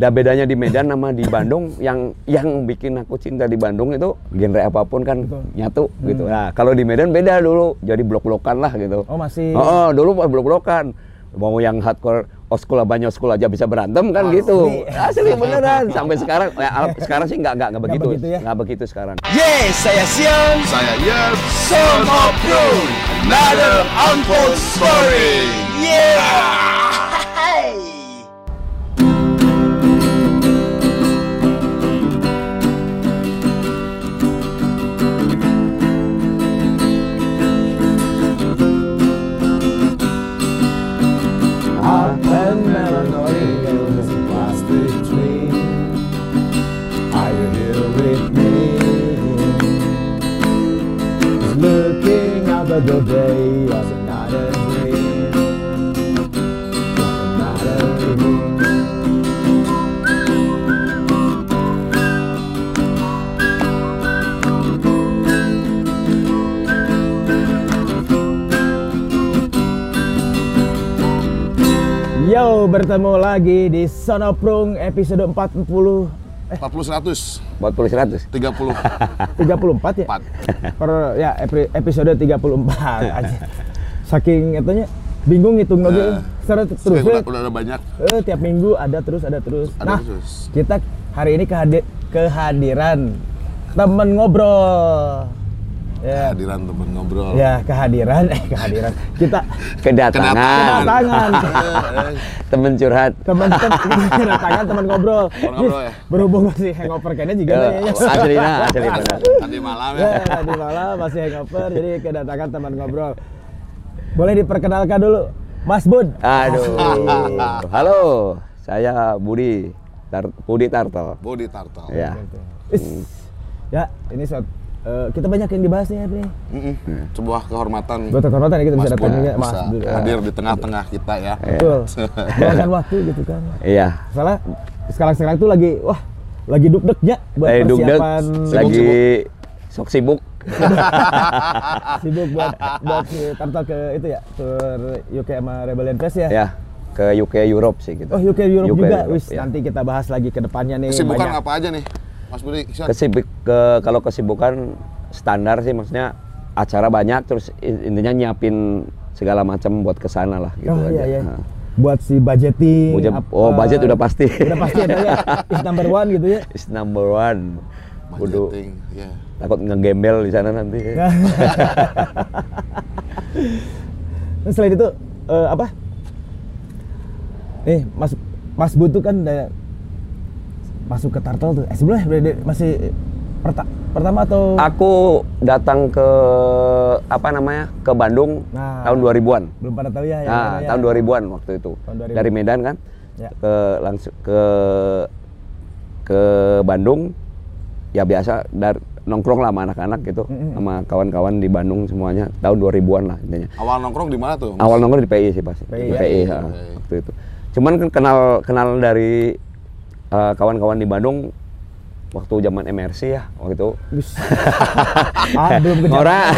Dan bedanya di Medan sama di Bandung yang yang bikin aku cinta di Bandung itu genre apa pun kan Betul. nyatu gitu. Nah, kalau di Medan beda dulu. Jadi blok-blokan lah gitu. Oh masih. Oh, oh, dulu blok-blokan. Mau yang hardcore oskul banyak oskul aja bisa berantem kan gitu. Asli beneran. Sampai sekarang ya, sekarang sih nggak nggak nggak begitu. begitu ya? Nggak begitu sekarang. Yes, saya Sian. Saya Yep. Son of Rune. Another untold story. Yeah. The day of another dream. Another dream. Yo, bertemu lagi di Sonoprung episode 40 eh 40 100 Buat tulis 100. 30 34 ya? 4. Per ya epi- episode 34 aja. Saking etanya bingung ngitung lagi. Eh, Secara terus Terus ya. udah, udah ada banyak. Eh, tiap minggu ada terus ada terus. Ada nah, terus. kita hari ini kehadi- kehadiran temen ngobrol. Ya, Hadiran temen ngobrol. ya kehadiran eh kehadiran. Kita Kedatangan. kedatangan Temen curhat. teman-teman kedatangan teman ngobrol. Teman ngobrol ya? Berhubung masih hangover kayaknya juga Eh, kayaknya. asli nah, asli benar. Tadi malam Ya, ya. tadi malam masih hangover, jadi kedatangan teman ngobrol. Boleh diperkenalkan dulu, Mas Bud. Aduh. Halo, saya Budi. Tar Budi Tarto. Body turtle. Ya. Is. Ya, ini suat, eh, kita banyak yang dibahas nih nih. Mm-mm. Sebuah kehormatan. Kehormatan ya kita bisa Mas datang Bud ya, Mas bisa hadir di tengah-tengah kita ya. Betul. Luangkan waktu gitu kan. Iya. Salah sekarang-sekarang tuh lagi wah, lagi duk-duknya buat Lagi persiapan lagi sok sibuk. sibuk buat buat si Tarto ke itu ya, tur UK sama Rebellion Fest ya. Ya, ke UK Europe sih gitu. Oh UK Europe juga, Europe, wis ya. nanti kita bahas lagi ke depannya nih. Kesibukan banyak. apa aja nih? Mas Budi, Iksan? Kesibuk ke kalau kesibukan standar sih maksudnya acara banyak terus in- intinya nyiapin segala macam buat ke sana lah gitu oh aja. iya iya. Nah. Buat si budgeting. Budget- apa- oh, budget udah pasti. Udah pasti ada ya. Is number one gitu ya. Is number one. Budgeting, ya. takut ngegembel di sana nanti. Terus selain itu eh, apa? Nih Mas Mas Bud tuh kan masuk ke Tartel tuh. Eh sebelumnya masih perta- pertama atau Aku datang ke apa namanya ke Bandung Nah. tahun 2000-an. belum pada tahu ya? ya, Nah, ya, tahun 2000-an waktu itu. Tahun 2000. Dari Medan kan. Ya. Ke langsung ke ke Bandung. Ya biasa dari nongkrong lah sama anak-anak gitu, sama kawan-kawan di Bandung semuanya tahun 2000-an lah intinya. Awal nongkrong di mana tuh? Mas? Awal nongkrong di PI sih pasti. PI, Di ya? PI, ha, waktu itu. Cuman kan kenal kenal dari uh, kawan-kawan di Bandung waktu zaman MRC ya waktu itu. Ah, belum ke Ora.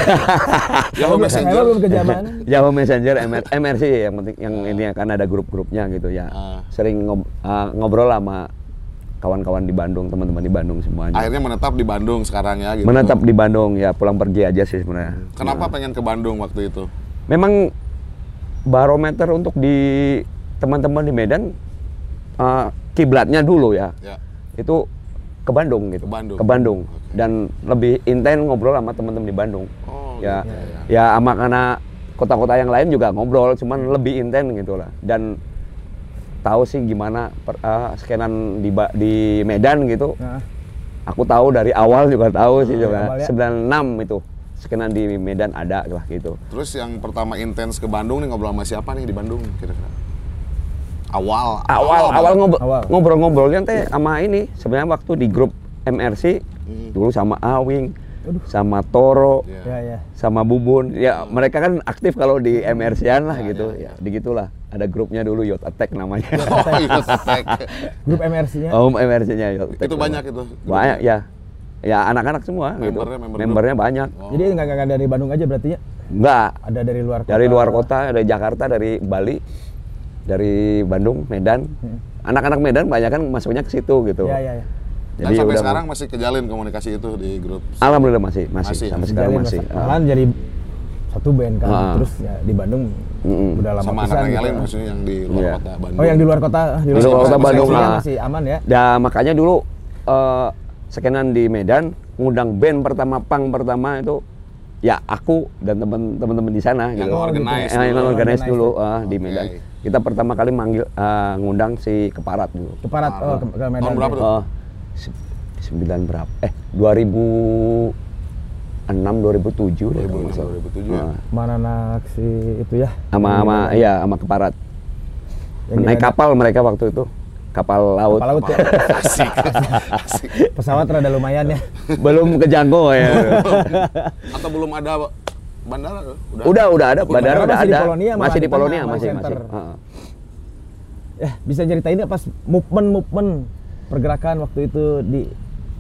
Yahoo Messenger. belum ke zaman. Yahoo Messenger, MR, MRC yang penting yang intinya kan ada grup-grupnya gitu ya. Ah. Sering ngob- uh, ngobrol sama kawan-kawan di Bandung, teman-teman di Bandung semuanya. Akhirnya menetap di Bandung sekarang ya gitu. Menetap di Bandung ya, pulang pergi aja sih sebenarnya. Kenapa pengen ke Bandung waktu itu? Memang barometer untuk di teman-teman di Medan uh, kiblatnya dulu ya. Ya. Itu ke Bandung gitu. Ke Bandung. Oke. Dan lebih intens ngobrol sama teman-teman di Bandung. Oh, ya, gitu ya sama karena kota-kota yang lain juga ngobrol, cuman lebih intens gitu lah. Dan tahu sih gimana per, uh, skenan di di Medan gitu. Nah, Aku tahu dari awal juga tahu sih juga. awal ya. 96 itu skenan di Medan ada lah gitu. Terus yang pertama intens ke Bandung nih ngobrol sama siapa nih di Bandung kira-kira? Awal. awal awal ngobrol Awal. ngobrol-ngobrolnya teh sama ini sebenarnya waktu di grup MRC Hmm. dulu sama Awing sama Toro Iya. ya ya. sama Bubun ya mereka kan aktif kalau di MRC-an lah Ya, gitu ya, ya, digitulah ada grupnya dulu Yacht Attack namanya Oh, tek. Grup MRC-nya. oh MRC-nya Yacht Attack Itu banyak itu. banyak ya ya anak-anak semua gitu Membernya, member membernya banyak Oh. Jadi nggak nggak dari Bandung aja berarti ya? enggak Ada dari luar kota. dari luar kota dari Jakarta dari Bali dari Bandung Medan Hmm. anak-anak Medan banyak kan masuknya ke situ gitu. Ya, ya, ya. Dan Jadi sampai udah- sekarang masih kejalin komunikasi itu di grup. Alhamdulillah masih, masih, Masih, sampai masih sekarang masih. Ah. malahan jadi satu band kan Ah. terus ya di Bandung Mm-mm. udah lama Sama anak-anak yang gitu. lain maksudnya yang di luar Iya. kota Bandung. oh yang di luar kota di Di luar kota masih- Bandung, masih, ah. masih aman ya Dan makanya dulu eh skenan di Medan ngundang band pertama pang pertama itu ya aku dan teman-teman di sana Yang gitu. organize Eh, yang organize Organize dulu ya. ah, di. Medan. Kita pertama kali manggil eh, ngundang si Keparat dulu. keparat oh, ke, ke Medan Tahun berapa tuh? Oh, se- sembilan berapa? Eh, 2006 2007 deh kalau 2006, nggak salah. 2007 ya. Ah, mana anak si itu ya sama sama iya sama Keparat. Yang Naik kapal mereka waktu itu. Kapal laut. kapal laut ya Asik. Asik. pesawat rada lumayan ya Belum ke Janggo ya. Atau belum ada bandara? Udah. udah, udah ada. Bandara Bandara udah masih di ada. Polonia, malah masih di di Polonia, masih, center. masih. Heeh. ya bisa ceritain nggak pas movement movement pergerakan waktu itu di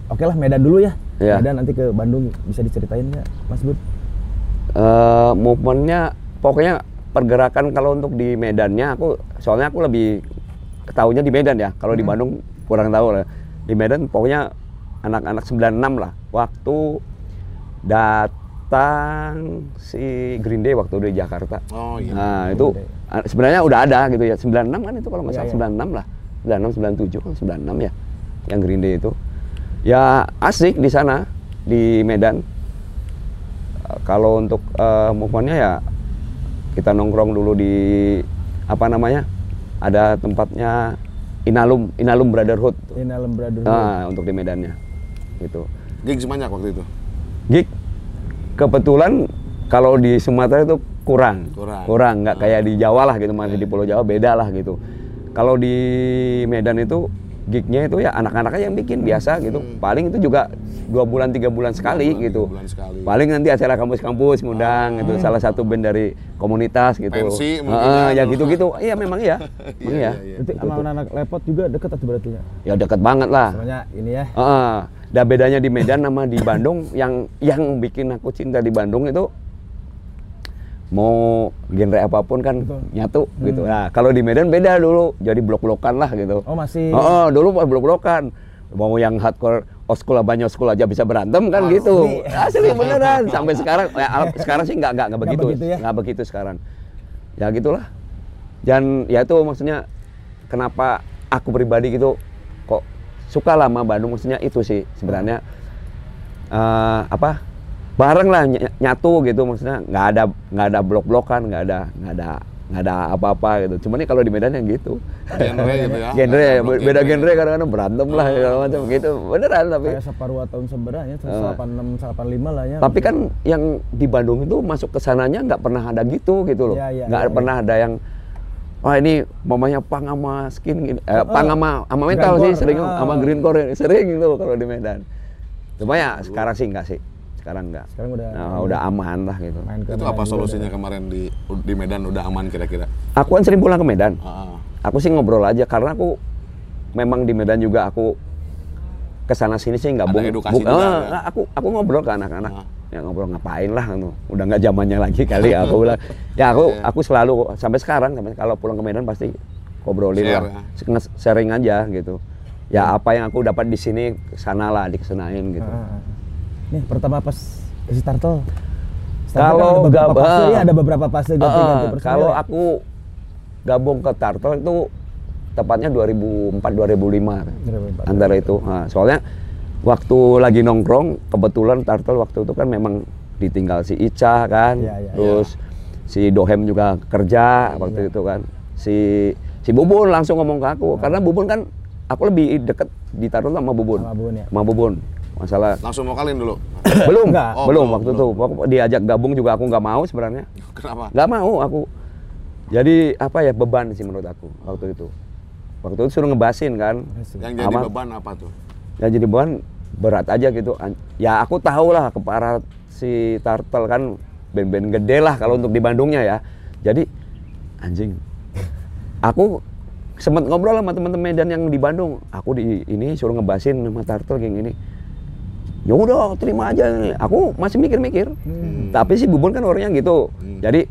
oke lah Medan dulu ya Iya. Medan nanti ke Bandung bisa diceritain nggak Mas Bud eh movementnya pokoknya pergerakan kalau untuk di Medannya aku soalnya aku lebih ketahunya di Medan ya kalau di Bandung kurang tahu lah di Medan pokoknya anak-anak 96 lah waktu datang si Green Day waktu di Jakarta. Oh iya. nah itu ah, sebenarnya udah ada gitu ya. 96 kan itu kalau nggak Iya, salah. iya. 96 lah. 96 97 kan 96 ya yang Green Day itu. Ya asik di sana di Medan. Uh, kalau untuk uh, movementnya ya kita nongkrong dulu di apa namanya ada tempatnya Inalum Inalum Brotherhood. Inalem Brotherhood. Nah untuk di Medannya gitu. Gigs banyak waktu itu. gig kebetulan kalau di Sumatera itu kurang. Kurang. nggak kayak di Jawa lah gitu masih di Pulau Jawa beda lah gitu. Kalau di Medan itu gignya itu ya anak-anaknya yang bikin biasa gitu. paling itu juga dua bulan tiga bulan sekali bulan, gitu. bulan sekali. paling nanti acara kampus-kampus ngundang gitu salah satu band dari komunitas gitu. Pensi mungkin Heeh, ya. gitu-gitu. Iya memang iya. Memang Iya, iya. iya, sama anak-anak lepot juga deket atau berarti ya? ya dekat banget lah. Namanya ini ya. Heeh. Dan bedanya di Medan sama di Bandung yang yang bikin aku cinta di Bandung itu mau genre apa pun kan Betul. nyatu gitu. Nah, kalau di Medan beda dulu, jadi blok-blokan lah gitu. Oh masih. Oh, dulu pas blok-blokan. Mau yang hardcore oskul banyak oskul aja bisa berantem kan Asli. gitu. Asli beneran. Sampai sekarang ya, sekarang sih nggak nggak nggak Nggak begitu. begitu ya? Begitu sekarang. Ya gitulah. Dan ya itu maksudnya kenapa aku pribadi gitu suka lah sama Bandung maksudnya itu sih sebenarnya eh, apa bareng lah ny- nyatu gitu maksudnya nggak ada nggak ada blok-blokan nggak ada nggak ada nggak ada apa-apa gitu cuman ini kalau di Medan yang gitu Genre gitu ya. genre beda genre. genre kadang-kadang berantem lah segala macam gitu beneran tapi Kayak separuh tahun sebenarnya, Ah. 86, 85 lah ya. tapi kan yang di Bandung itu masuk ke sananya nggak pernah ada gitu gitu loh Iya, iya, nggak iya, pernah ada yang wah ini mamanya pang sama skin gini. Eh, pang sama sama metal Grindcore, sih sering. Ah. sama greencore sering gitu kalau di Medan. Cuma ya sekarang sih enggak sih. Sekarang enggak. Sekarang udah Nah, udah aman lah gitu. Itu apa solusinya kemarin di di Medan udah aman kira-kira? aku kan sering pulang ke Medan. Ah, ah. aku sih ngobrol aja karena aku memang di Medan juga aku ke sana sini sih nggak bung- bung- juga, eh, ya? aku aku ngobrol ke anak-anak. Ah. Ya ngobrol ngapain lah gitu. udah nggak zamannya lagi kali aku bilang ya aku Iya. aku selalu sampai sekarang sampai kalau pulang ke Medan pasti ngobrolin Share, lah nge- sharing aja gitu ya apa yang aku dapat di sini sana lah dikesenain gitu Ah. Nih pertama pas isi Turtle. Kalau ada beberapa gab- fase ah. ya, ada beberapa fase ganti-ganti Eh, personil. kalau ya? aku gabung ke Turtle itu tepatnya 2004 2005 2004, antara itu. Nah, soalnya waktu lagi nongkrong kebetulan Turtle waktu itu kan memang ditinggal si Ica kan, Iya, iya. terus si Dohem juga kerja waktu itu kan, si si Bubun langsung ngomong ke aku karena Bubun kan aku lebih deket di Turtle sama Bubun, Sama Bubun, ya. sama Bubun. Masalah Langsung mau kalian dulu. belum, Enggak. Oh, belum belum, waktu belum. itu. Diajak gabung juga aku nggak mau sebenarnya. Kenapa? nggak mau aku jadi apa ya beban sih menurut aku waktu itu waktu itu suruh ngebasin kan Yang jadi Sama- beban apa tuh? Ya jadi beban berat aja gitu. Ya aku tahu lah keparat si Turtle kan band-band gede lah kalau untuk di Bandungnya ya. Jadi anjing aku sempat ngobrol sama teman-teman Medan yang di Bandung. Aku di ini suruh ngebasin sama Turtle kayak gini. Ya udah terima aja. Aku masih mikir-mikir. Tapi si Bubun kan orangnya gitu. Hmm. jadi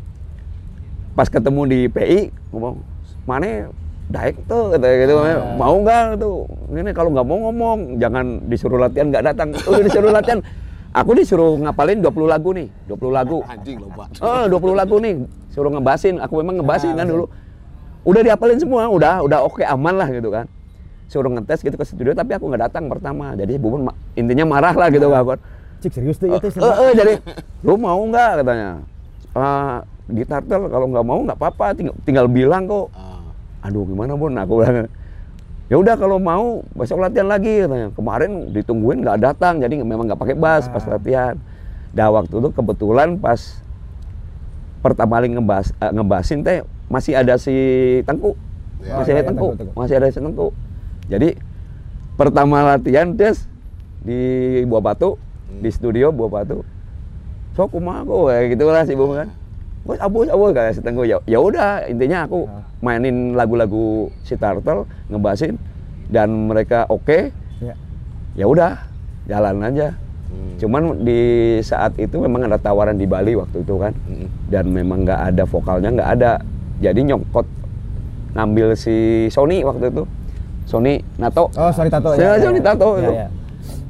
pas ketemu di PI ngomong mana daek tuh katanya gitu mau nggak tuh ini kalau nggak mau ngomong jangan disuruh latihan nggak datang udah disuruh latihan aku disuruh ngapalin 20 lagu nih 20 lagu Anjing loba. Oh, 20 lagu nih. Suruh ngebasin. Aku memang ngebasin kan dulu. Udah diapalin semua, udah udah oke aman lah gitu kan. Suruh ngetes gitu ke studio tapi aku nggak datang pertama. Jadi Bubun ma- intinya marah lah gitu kan. Cik serius tuh itu Eh, eh, jadi lu mau nggak katanya. Ah, gitar tel kalau nggak mau nggak apa-apa tinggal, tinggal bilang kok. Ah. Aduh gimana Bun? Aku bilang ya udah kalau mau besok latihan lagi katanya. Kemarin ditungguin nggak datang jadi memang nggak pakai bass pas latihan. Dah waktu itu kebetulan pas pertama kali ngebas eh, ngebasin teh masih ada si Tengku. Ya. Masih ada iya, Tengku, Tengku, Tengku. masih ada si Tengku. Jadi pertama latihan des di Buah Batu, di studio Buah Batu. So kumaha kayak gitu lah si Bung kan. Bos abus abus kayak si Tengku ya. Ya udah intinya aku mainin lagu-lagu si Turtle, ngebasin dan mereka oke. Ya. Ya udah, jalan aja. Hmm. Cuman di saat itu memang ada tawaran di Bali waktu itu kan, Mm-mm. dan memang nggak ada vokalnya nggak ada. Jadi nyongkot ngambil si Sony waktu itu, Sony Nato. Oh, sorry Tato Saya Sony Tato Ya, itu. ya.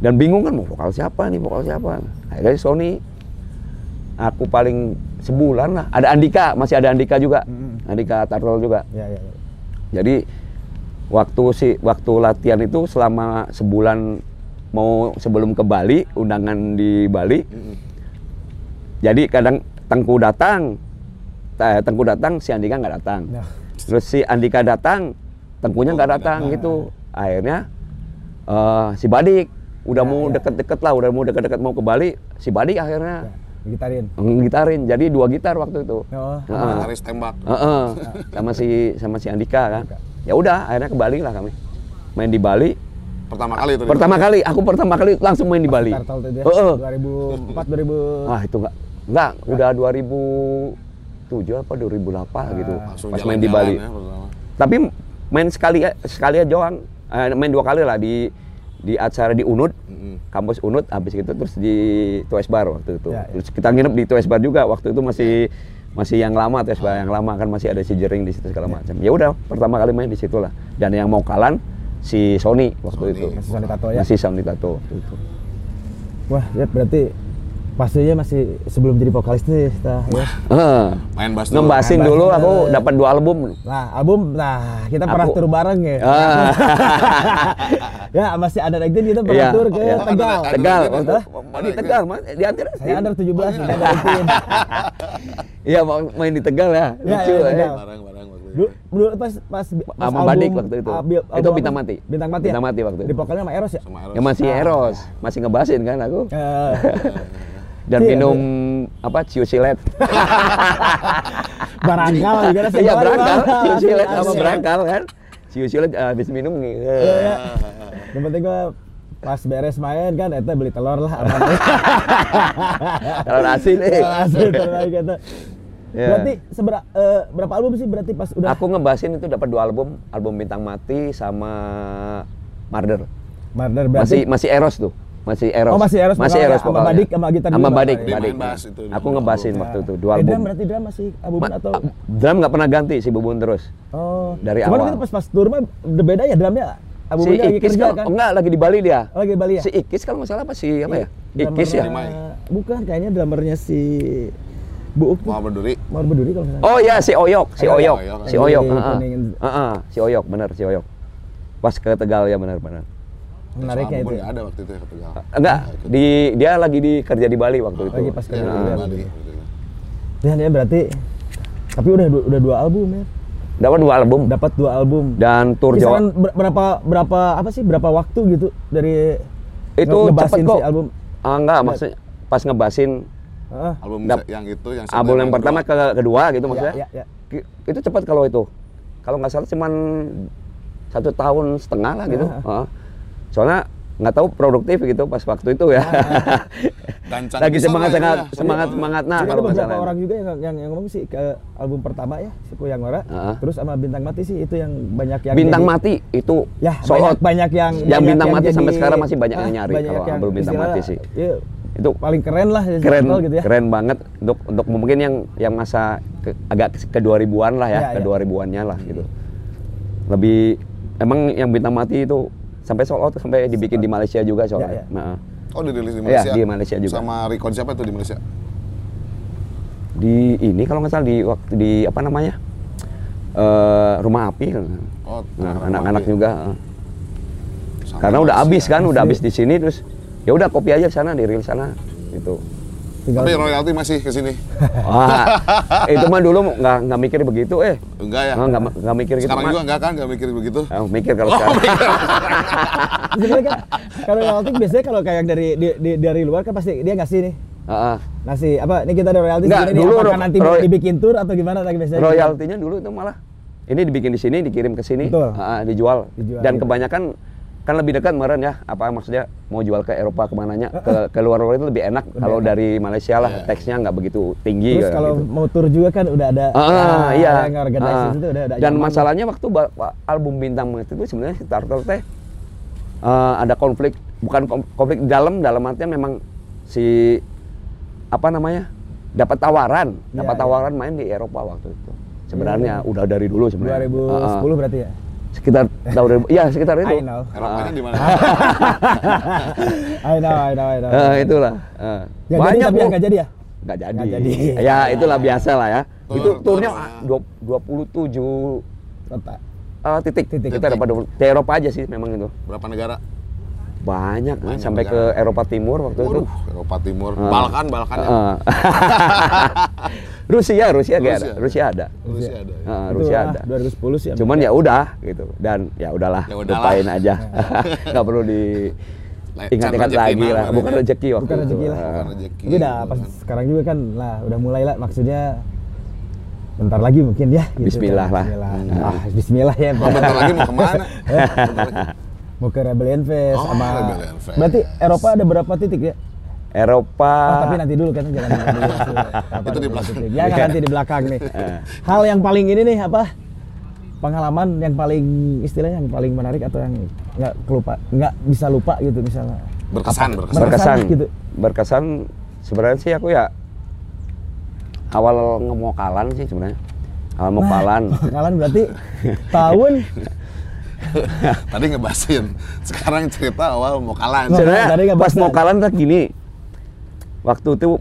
Dan bingung kan mau vokal siapa nih, vokal siapa. Akhirnya Sony. Aku paling sebulan lah. Ada Andika, masih ada Andika juga. Mm-mm. Andika Tartol juga. Ya, ya, ya. Jadi waktu si waktu latihan itu selama sebulan mau sebelum ke Bali, undangan di Bali. Mm-mm. Jadi kadang Tengku datang, eh, Tengku datang, si Andika nggak datang. Nah. Terus si Andika datang, Tengkunya Oh, nggak nggak datang datang. gitu. Akhirnya eh, si Badik udah Ya, mau ya. deket-deket lah, udah mau deket-deket mau ke Bali, si Badik akhirnya Ya, gitarin. ngitarin. Jadi dua gitar waktu itu. Oh. Heeh. Gitaris tembak. Heeh. sama si sama si Andika kan. Ya udah, akhirnya ke Bali lah kami. Main di Bali. Pertama kali itu. Pertama kali, aku pertama kali langsung main di Bali. Dia. Heeh. 2004 2000 Ah, itu enggak. Enggak, udah 2007 apa 2008 gitu. Langsung Pas main di Bali. ya, pertama. Tapi main sekali sekali aja doang. Eh, main dua kali lah di di acara di Unud, Mm-mm. kampus Unud habis itu terus di Tues Bar waktu itu. Ya, ya. Terus kita nginep di Tues Bar juga waktu itu masih masih yang lama Tues Bar yang lama kan masih ada si Jering di situ segala macam. Ya udah, pertama kali main di situ lah. Dan yang mau kalan si Sony waktu Sony. itu. Masih Sony Tato ya? Masih Sony Tato waktu itu. Wah, ya berarti pastinya masih sebelum jadi vokalis tuh kita ya. Heeh. Main bass dulu. Ngebasin Main bass dulu aku dapat dua album. Nah, album nah kita pernah tur bareng ya. Ah. ya, masih ada lagi kita pernah Iya, tur ke iya. Tegal. Tegal, di Tegal, Mas. Di antara Saya under 17 kita ada rutin. Iya, mau main di Tegal ya. Iya, Lucu, iya, eh. Waktu itu. Dulu, dulu pas pas, pas Sama album- Badik waktu itu. ah, bil- Itu album Bintang? Mati. Bintang Mati. Bintang ya? Mati waktu itu. Di vokalnya sama Eros ya? Sama Eros. Ya masih Eros, masih ngebasin kan aku. Eh, Dan Iya, minum apa ciu silet. barangkal juga Iya sebuah- berangkal, ciu silet sama Asik. berangkal kan. Ciu silet ah, habis minum nih. Iya, iya. Yang penting gua pas beres main kan, eta beli telur lah. Kalau asin eh. Telur asin, telur lagi gitu. Iya. Berarti sebera- eh, berapa album sih berarti pas udah Aku ngebasin itu dapat dua album, album Bintang Mati sama Marder. Murder Masih berarti masih Eros tuh. Masih Eros. Oh, masih Eros Masih Eros sama. Badik, sama gitar Sama Badik. Dia Badik. main bass itu di Aku ngebasin album. waktu itu dua Eh, album. drum berarti drum masih album Ma- atau drum nggak pernah ganti si Bubun terus. Oh. dari Cuman awal. kan pas pas tour mah beda ya drumnya. Album si Ikis kerja kalau kan. enggak lagi di Bali dia. Oh, lagi Bali ya? Si Ikis kalau nggak salah apa si apa ya? Ikis ya. Bukan, kayaknya drummernya si Bu Uk tuh. Mau berduri. Mau berduri kalau salah. Oh ya si Oyok, si Oyok. Oyok, si Oyok. Lagi heeh. Heeh, si Oyok benar si Oyok. Pas ke Tegal ya benar-benar. Menariknya itu. Nggak ada waktu itu ya ke Tegal. Enggak, di dia lagi di kerja di Bali waktu itu. Lagi pas kerja di Heeh. Bali. Ya berarti tapi udah udah dua album ya. Dapat dua album Dapat dua album. dan tur Jawa. Kisaran ber- berapa berapa apa sih berapa waktu gitu dari Itu cepet kok. si album. Ah, enggak, maksudnya pas ngebasin Heeh. Album Dap- yang itu yang album yang pertama ke kedua gitu maksudnya. ya, ya. Ki- Itu cepat kalau itu. Kalau nggak salah cuman satu tahun setengah lah gitu. Ya. Heeh. Soalnya nggak tahu produktif gitu pas waktu itu ya. Gancang Lagi semangat semangat ya. semangat semangat nah Jadi kalau beberapa salah. orang juga yang, yang yang ngomong sih ke album pertama ya si Ora, Heeh. terus sama Bintang Mati sih itu yang banyak yang Bintang jadi- Mati itu ya banyak, banyak yang Yang banyak Bintang Mati sampai jadi- sekarang masih banyak yang ah, nyari banyak kalau yang album Bintang istilah, Mati sih. ya, Itu paling keren lah keren gitu ya keren banget untuk untuk mungkin yang yang masa ke- agak ke 2000-an lah ya, Ya, ke ya. 2000-annya lah gitu. lebih emang yang bintang mati itu sampai sold out sampai dibikin di Malaysia juga Ya, soalnya. ya. Nah, Oh dirilis di Iya, Malaysia? di Malaysia juga. Sama Recon siapa tuh di Malaysia? di ini kalau nggak salah di waktu di apa namanya eh, rumah api Oh, nah, anak-anak juga. Sama karena udah Malaysia. habis kan udah habis di sini terus ya udah kopi aja di sana di real sana gitu Tinggal Tapi royalti masih ke sini. Wah, itu mah dulu nggak nggak mikir begitu eh Enggak ya? nggak nggak nggak mikir gitu Sekarang juga enggak kan? Enggak mikir begitu? Ah, mikir kalau Oh, sekarang Sebenarnya kan kalau royalti biasanya kalau kayak dari di- di- dari luar kan pasti dia ngasih nih. Ah, ah. Ngasih apa? Ini kita ada royalti Nggak, nih. dulu Apakah ro- nanti roy- dibikin tour atau gimana lagi biasanya? royaltinya dulu itu malah ini dibikin di sini dikirim ke sini Betul. ah, dijual. Dijual, dan gitu. kebanyakan kan lebih dekat meren ya apa maksudnya mau jual ke Eropa ke mananya ke ke luar luar itu lebih enak kalau dari Malaysia lah teksnya nggak begitu tinggi Terus kalau gitu. mau tour juga kan udah ada Ah, ah, iya. yang Ah. itu udah ada Dan masalahnya waktu album Bintang itu sebenarnya si Turtle teh eh, ada konflik, bukan konflik dalam, dalam artian memang si apa namanya dapat tawaran, Iya, dapat iya. tawaran main di Eropa waktu itu. Sebenarnya udah dari dulu sebenarnya. 2010 Ah, ah. berarti ya. Sekitar tahun 2000, iya sekitar itu. I know. Di mana? I know, I know, I know. Eh, itulah. eh. Nggak jadi tapi Bu. yang nggak jadi ya? Nggak jadi. Nggak jadi. Ya itulah biasa lah ya. Tur- itu tur- turnya ya. dua- 27 Kota. eh, titik. Titik. Kita dapat di Eropa aja sih memang itu. Berapa negara? Banyak, kan, Banyak sampai negara. ke Eropa Timur waktu itu. Waduh, Eropa Timur. Ah. Balkan, Balkan ya? Rusia, Rusia nggak ada. Rusia. Rusia ada. Rusia ada. ya? Heeh, Itu, Rusia ada. 2010 sih. Cuman ya udah gitu dan ya udahlah, Ya udahlah. lupain aja. Nggak perlu di ingat-ingat lagi lah. Bukan rezeki waktu bukan itu. rezeki lah. Ah. Bukan rezeki. Tapi udah pas sekarang juga kan lah udah mulai lah maksudnya bentar lagi mungkin ya. gitu Bismillah kan. lah. Bismillah. Hmm. Ah, Bismillah ya. Oh, bentar lagi mau ke mana? Mau ke Rebellion Fest Oh, sama Rebellion Fest. Berarti Eropa ada berapa titik ya? Eropa. Oh, tapi nanti dulu kan jangan dulu. Itu di belakang. Ya nanti di belakang nih. Hal yang paling ini nih apa? Pengalaman yang paling istilahnya yang paling menarik atau yang nggak kelupa nggak bisa lupa gitu misalnya. Berkesan, berkesan. Berkesan berkesan gitu. berkesan sebenarnya sih aku ya awal ngemokalan sih sebenarnya awal mokalan Pengalaman berarti tahun Tadi ngebasin. Sekarang cerita awal mau kalah. Nah, sebenarnya tadi nggak pas mokalan tuh gini waktu itu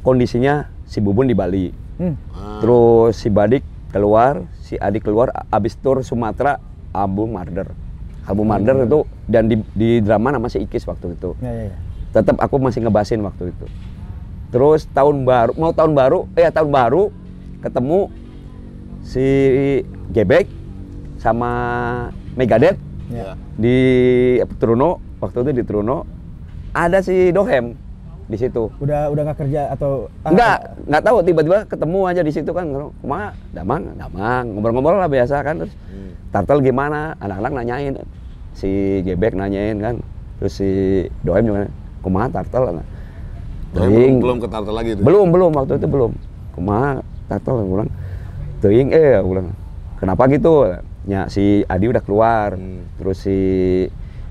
kondisinya si Bubun di Bali hmm, Ah. terus si Badik keluar si Adik keluar abis tur Sumatera album Murder album Murder itu dan di, di drama nama si Ikis waktu itu ya ya ya. tetap aku masih ngebasin waktu itu. Terus tahun baru, mau tahun baru, eh tahun baru ketemu si Gebek sama Megadeth Ya. di Truno, waktu itu di Truno ada si Dohem di situ. Udah udah nggak kerja atau ah, Enggak, nggak tahu tiba-tiba ketemu aja di situ kan. Kuma, damang, damang, ngobrol-ngobrol lah biasa kan. Terus Hmm. Tartel gimana? Anak-anak nanyain. Si Gebek nanyain kan. Terus si Doem juga kumaha Tartel? Belum, Teuing. belum ke Tartel lagi tuh. Belum, belum waktu itu belum. Kumaha Tartel aku bilang. Teuing eh aku bilang. Kenapa gitu? Ya si Adi udah keluar. Hmm. Terus si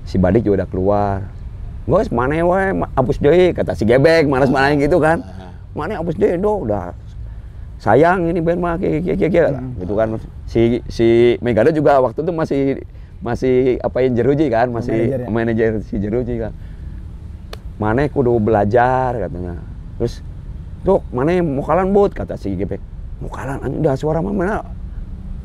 si Badik juga udah keluar. Guys, mana wae ma- hapus deui kata si Gebek, manas mana gitu kan. Mana hapus deui do udah sayang ini band mah kayak kayak kayak gitu kan. Si si Megada juga waktu itu masih masih apain Jeruji kan, masih manajer si Jeruji kan. Mana kudu belajar katanya. Terus tuh mana mau kalan but kata si Gebek. Mau kalan udah suara mah mana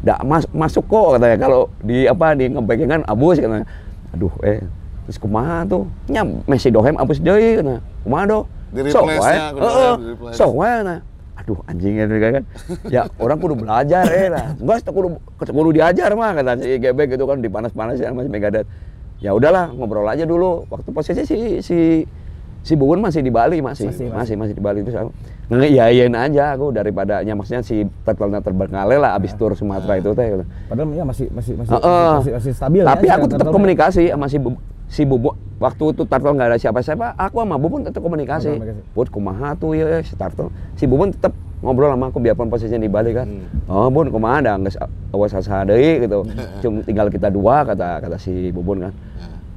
Nggak mas, masuk kok katanya kalau di apa di ngepegang kan abus katanya. Aduh eh terus kumaha tuh nya Messi dohem abus deui katanya. Kumaha do? Replace-nya, wae. kudu Heeh. Sok wae nah. Aduh anjing gitu kan. ya orang kudu belajar eh lah. Enggak kudu kudu diajar mah kata si Gebek gitu kan dipanas-panasin sama si Megadeth. Ya udahlah ngobrol aja dulu. Waktu posisi si si si Bubun masih di Bali masih Masih, masih masih, di Bali terus aku ngeiyain aja aku daripada nya maksudnya si Tetelnya terbengkalai lah abis tur Sumatera itu teh gitu. Padahal ya masih masih masih Heeh. masih, masih stabil Tapi ya. aku tetap komunikasi sama si si Bubu. Waktu itu Tartel nggak ada siapa-siapa, aku sama Bubun tetap komunikasi. Bud kumaha tuh ya si Tartel. Si Bubun tetap ngobrol sama aku biarpun posisinya di Bali kan. Hmm. Oh Bun kumaha ada nggak awas asa deui gitu. Cuma tinggal kita dua kata kata si Bubun kan.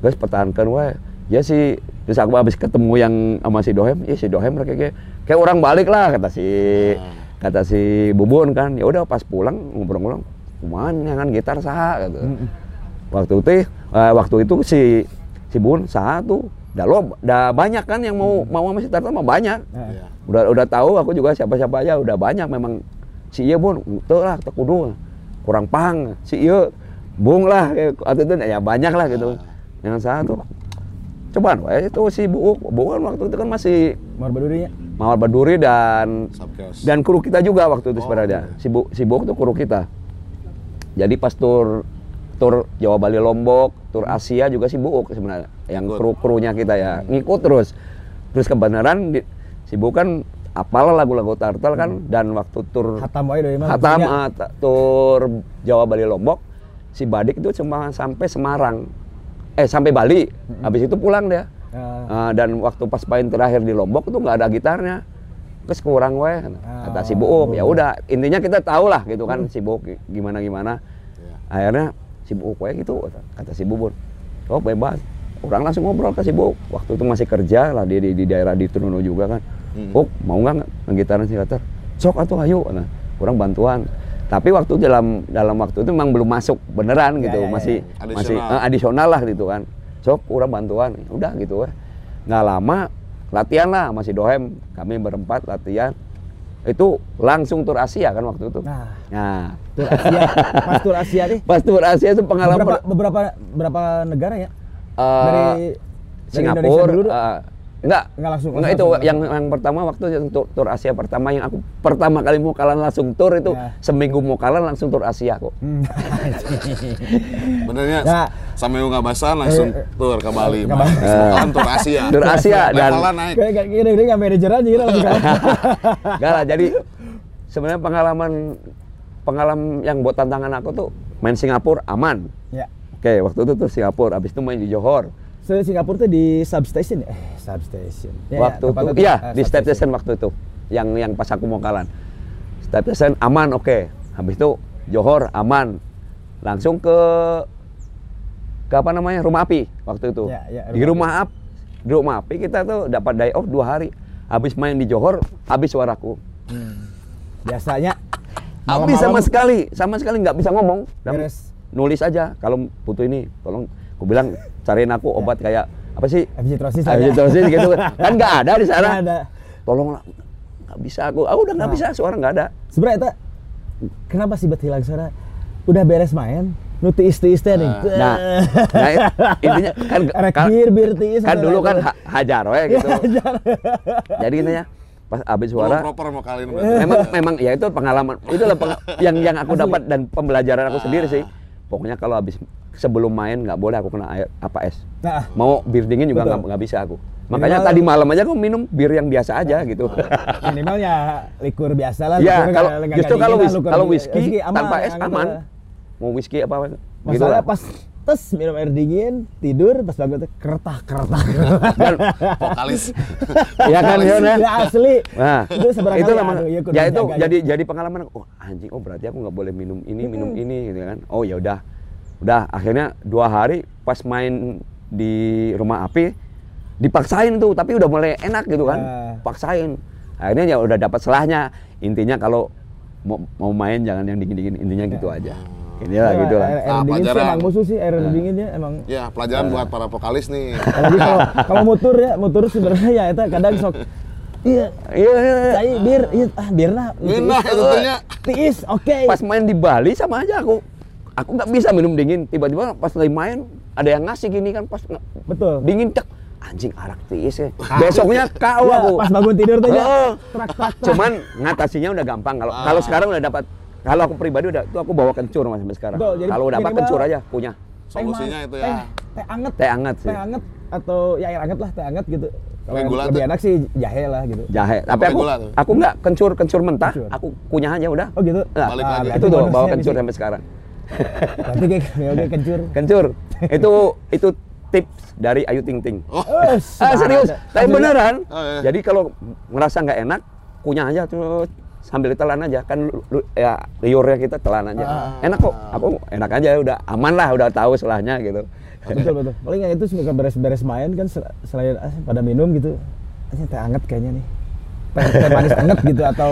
Guys pertahankan wae. Ya si terus aku habis ketemu yang sama si Dohem, ya si Dohem kayak kayak, kayak orang balik lah kata si Ah. kata si Bubun kan. Ya udah pas pulang ngobrol-ngobrol kumaha nyangan gitar saha gitu. Waktu itu eh, waktu itu si si Bun saha tuh dah lo dah banyak kan yang mau mau sama si Tartel mah banyak. Iya. Udah udah tahu aku juga siapa-siapa aja udah banyak memang si iya Bun, teu lah kudu kurang pang si iya bung lah atau itu ya banyak lah gitu. Yang saha tuh cobaan wae itu si Buuk, Buuk kan waktu itu kan masih Mawar Badurinya. Mawar Baduri dan Subcast. dan kru kita juga waktu itu Oh, sebenarnya. iya. Si Bu, si Buk tuh kru kita. Jadi pas tur tur Jawa Bali Lombok, tur Asia juga si Buuk sebenarnya. Yang Ikut. kru krunya kita ya ngikut terus. Terus kebenaran di, si Buk kan apal lagu-lagu Tartel kan dan waktu tur Hatam wae deui mah. Hatam maksudnya. ah, ta- tur Jawa Bali Lombok si Badik itu cuma sampai Semarang. Eh sampai Bali. Habis itu pulang dia. Ah, Ah, dan waktu pas main terakhir di Lombok itu nggak ada gitarnya. Terus kurang weh kata si Buuk. Ya udah, intinya kita tahu lah gitu kan si Buuk gimana gimana. Iya. Akhirnya si Buuk weh gitu kata, si Bubun. Oh bebas. Orang langsung ngobrol ke si Buuk. Waktu itu masih kerja lah di, di, di daerah di Trunono juga kan. Hmm. Mau nggak ngegitaran si gitar? Sok atau ayo. Nah, kurang bantuan. Tapi waktu dalam dalam waktu itu memang belum masuk beneran Ya, gitu, ya, ya, masih ya. masih Adisional. eh, adisional lah gitu kan. Sok kurang bantuan, udah gitu weh. Nggak lama latihan lah masih dohem kami berempat latihan itu langsung tur Asia kan waktu itu. Nah, Nah, tur Asia. Pas tur Asia nih. pas tur Asia itu pengalaman Beberapa, beberapa berapa negara ya? eh, dari dari Indonesia Singapura dulu, eh, enggak Enggak langsung- enggak itu langsung- yang yang pertama waktu yang tur, tur Asia pertama yang aku pertama kali mau kalan langsung tur itu Ya. seminggu mau kalan langsung tur Asia kok. Hmm. Benernya Ya. sampai nggak basah langsung Eh, eh. tur ke Bali. Bali. Bakalan tur Asia. Tur Asia dan naik. Kayak kayak gini gini nggak manajer aja gitu langsung kalah. Enggak lah, jadi sebenarnya pengalaman pengalaman yang buat tantangan aku tuh main Singapura aman. Ya. Oke, waktu itu tuh Singapura, habis itu main di Johor. So, Singapura tuh di substation ya? Eh, substation. Ya, waktu ya, itu, iya eh, di step station waktu itu, yang yang pas aku mau kalan. Step station aman, oke. Habis itu Johor aman, langsung ke ke apa namanya rumah api waktu itu. Ya, ya, di rumah rumah api, di rumah api kita tuh dapat day off dua hari. Habis main di Johor, habis suaraku. Biasanya Habis sama sekali, sama sekali nggak bisa ngomong. Beres. Nulis aja, kalau butuh ini, tolong. Aku bilang cariin aku obat kayak apa sih? Epizitrosis lah ya. Epizitrosis gitu kan nggak ada di sana. Nggak ada. Tolonglah, nggak bisa aku. Aku udah nggak Nah. bisa, suara nggak ada. Sebenarnya kenapa sih hilang suara? Udah beres main, nu tiis tiis teh nih. Nah, nah intinya kan kan, bir bir tiis. kan dulu kan ha- hajar we gitu. Jadi intinya pas habis Belum suara proper mau kalian memang memang ya itu pengalaman. Itulah peng- yang yang aku dapat dan pembelajaran aku sendiri sih. Pokoknya kalau habis sebelum main nggak boleh aku kena air apa es. Nah, mau bir dingin juga nggak nggak bisa aku. Makanya Minimal- tadi malam aja aku minum bir yang biasa aja gitu. Minimal ya likur biasa lah. ya kalau justru kalau kalau whisky tanpa es anget aman. mau whisky apa gitu Masalah lah. pas tes minum air dingin, tidur pas bangun tuh keretak keretak. Dan, vokalis. ya kan ya, nah. ya asli. Nah, itu seberapa itu memang aduh, ya ya itu dijaga, jadi jadi pengalaman. Oh anjing oh berarti aku nggak boleh minum ini minum ini gitu kan. Oh ya udah. Udah akhirnya dua hari pas main di rumah api dipaksain tuh tapi udah mulai enak gitu kan. Ah. paksain. Akhirnya ya udah dapat selahnya. Intinya kalau mau, mau main jangan yang dingin dingin intinya gitu aja inilah Ya, gitu lah Air, air Ah, dingin sih pelajaran. emang musuh sih air dingin ya emang. Ya, pelajaran buat para vokalis nih. Apalagi kalau kalau motor ya motor sebenarnya ya itu kadang sok iya iya iya, iya. Bir, iya, ah bir nah. Bir nah, itu tehnya. Tiis, oke. pas main di Bali sama aja aku aku nggak bisa minum dingin tiba-tiba pas lagi main ada yang ngasih gini kan pas Betul. dingin cek anjing arak tiis ya besoknya kau Ya, aku pas bangun tidur tuh ya. Cuman ngatasinya udah gampang kalau kalau sekarang udah dapat kalau aku pribadi udah itu aku bawa kencur mas sampai sekarang Betul, jadi kalau udah apa kencur aja punya Solusinya Teh itu ya. Teh, teh anget. teh anget sih Teh anget atau ya air anget lah, teh anget gitu. Kalau yang lebih tuh. enak sih jahe lah gitu. jahe tapi aku tuh. aku nggak kencur kencur mentah Kencur. aku kunyah aja udah Oh gitu. Nah, Balik Ah, lagi. itu tuh bawa kencur sampai sekarang Berarti kayak oke kencur. kencur itu itu tips dari Ayu Ting Ting Oh, Eh, Ah serius, tapi beneran. Oh, iya. Jadi kalau ngerasa nggak enak, kunyah aja terus sambil ditelan aja kan lu- ya liurnya kita telan aja. Enak kok, aku enak aja udah aman lah, udah tahu selahnya gitu. Betul betul. Paling yang itu suka beres-beres main kan sel- selain ah, pada minum gitu. Ah, teh anget kayaknya nih. Teh, teh manis anget gitu atau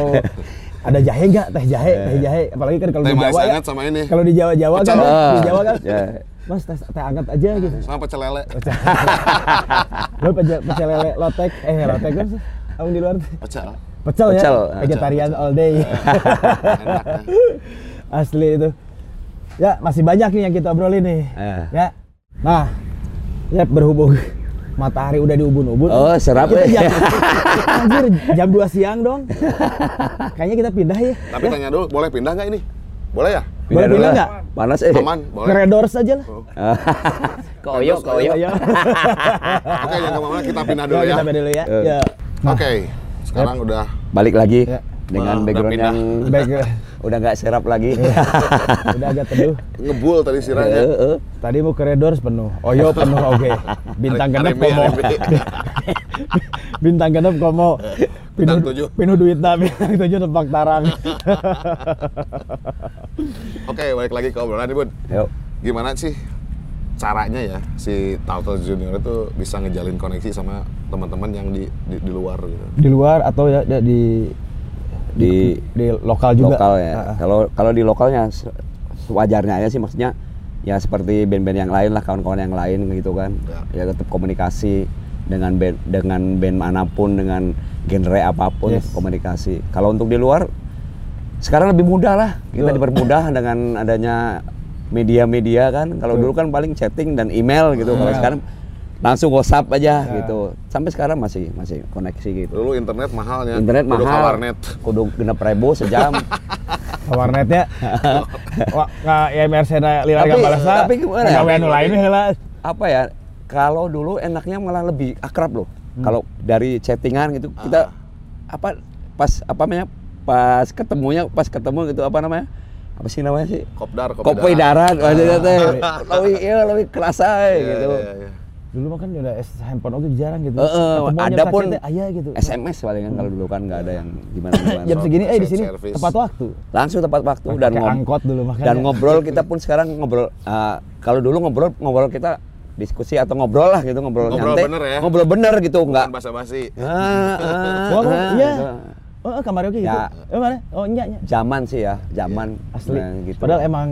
ada jahe nggak? Teh jahe, teh jahe. Apalagi kan kalau di Jawa ya. sama ini. Kalau di Jawa Jawa kan, di Jawa kan. Ya. Mas teh, teh hangat aja gitu. Sama pecel lele. Lo pecel, pecel lele lotek, eh lotek kan sih. Kamu di luar Pecel. Pecel, Pecel. ya, vegetarian all day. Ya. Asli itu. Ya masih banyak nih yang kita obrolin nih. Eh. Ya. Nah, ya berhubung matahari udah di ubun-ubun. Oh, serap ya. jam, anjir, jam 2 siang dong. Kayaknya kita pindah ya. Tapi tanya dulu, boleh pindah nggak ini? Boleh ya? Boleh dulu pindah nggak? Panas eh. Aman, boleh. Ngeredors aja lah. Koyo, koyo. Ayo. Oke, yang ke mana kita pindah dulu Ya, ya. kita pindah dulu ya. Eh. Ya. Oke, sekarang udah Balik lagi Ya. dengan background yang udah nggak serap lagi. Udah agak teduh. ngebul tadi sirahnya. eh. Tadi mau ke Redors penuh. Oyo penuh oke. Bintang Hari- genep komo. Bintang genep komo. Bintang tujuh. Pinuh duitna bintang tujuh tempat tarang. Oke, balik lagi ke obrolan nih, Bun. Yuk. Gimana sih caranya ya si Turtle Junior itu bisa ngejalin koneksi sama teman-teman yang di, di di luar gitu. Di luar atau ya ya di Di di lokal juga. lokal ya. Ah, ah. Kalau kalau di lokalnya wajarnya aja sih maksudnya ya seperti band-band yang lain lah kawan-kawan yang lain gitu kan. Ya, tetap komunikasi dengan band dengan band mana pun dengan genre apa pun Yes. komunikasi. Kalau untuk di luar sekarang lebih mudah lah. Kita Betul. dipermudah dengan adanya media-media kan. Kalau dulu kan paling chatting dan email gitu. Kalau Iya. sekarang langsung WhatsApp aja Ya. gitu. Sampai sekarang masih masih koneksi gitu. Dulu internet mahalnya. Internet Kudu mahal. ke warnet. Kudu genep ribu sejam. warnetnya wah nggak ya Mercedes lila Tapi- gak balas lah tapi gimana ya? Pegawaian nu lain heula apa ya kalau dulu enaknya malah lebih akrab loh Hmm. kalau dari chattingan gitu kita apa pas apa namanya pas ketemunya pas ketemu gitu apa namanya apa sih namanya sih Kopdar, kopi darat maksudnya teh lebih iya lebih kerasa Iya, gitu iya, iya. dulu mah kan udah handphone oke jarang gitu Eh, eh, Ketemuan ada jam pun sakit teh aya gitu SMS paling kan kalau dulu kan nggak ada yang gimana gimana jam segini eh di sini tepat waktu langsung tepat waktu dan ngob- angkot dulu makanya. dan ngobrol kita pun sekarang ngobrol ah, kalau dulu ngobrol ngobrol kita diskusi atau ngobrol lah gitu ngobrol, Ngobrol nyantai bener ya? ngobrol bener gitu nggak basa-basi. ah, ah, ah, iya. gitu. Oh, kamar oke gitu. Ya. Mana? Oh, nya nya. zaman sih ya zaman Asli. Nah, gitu Padahal emang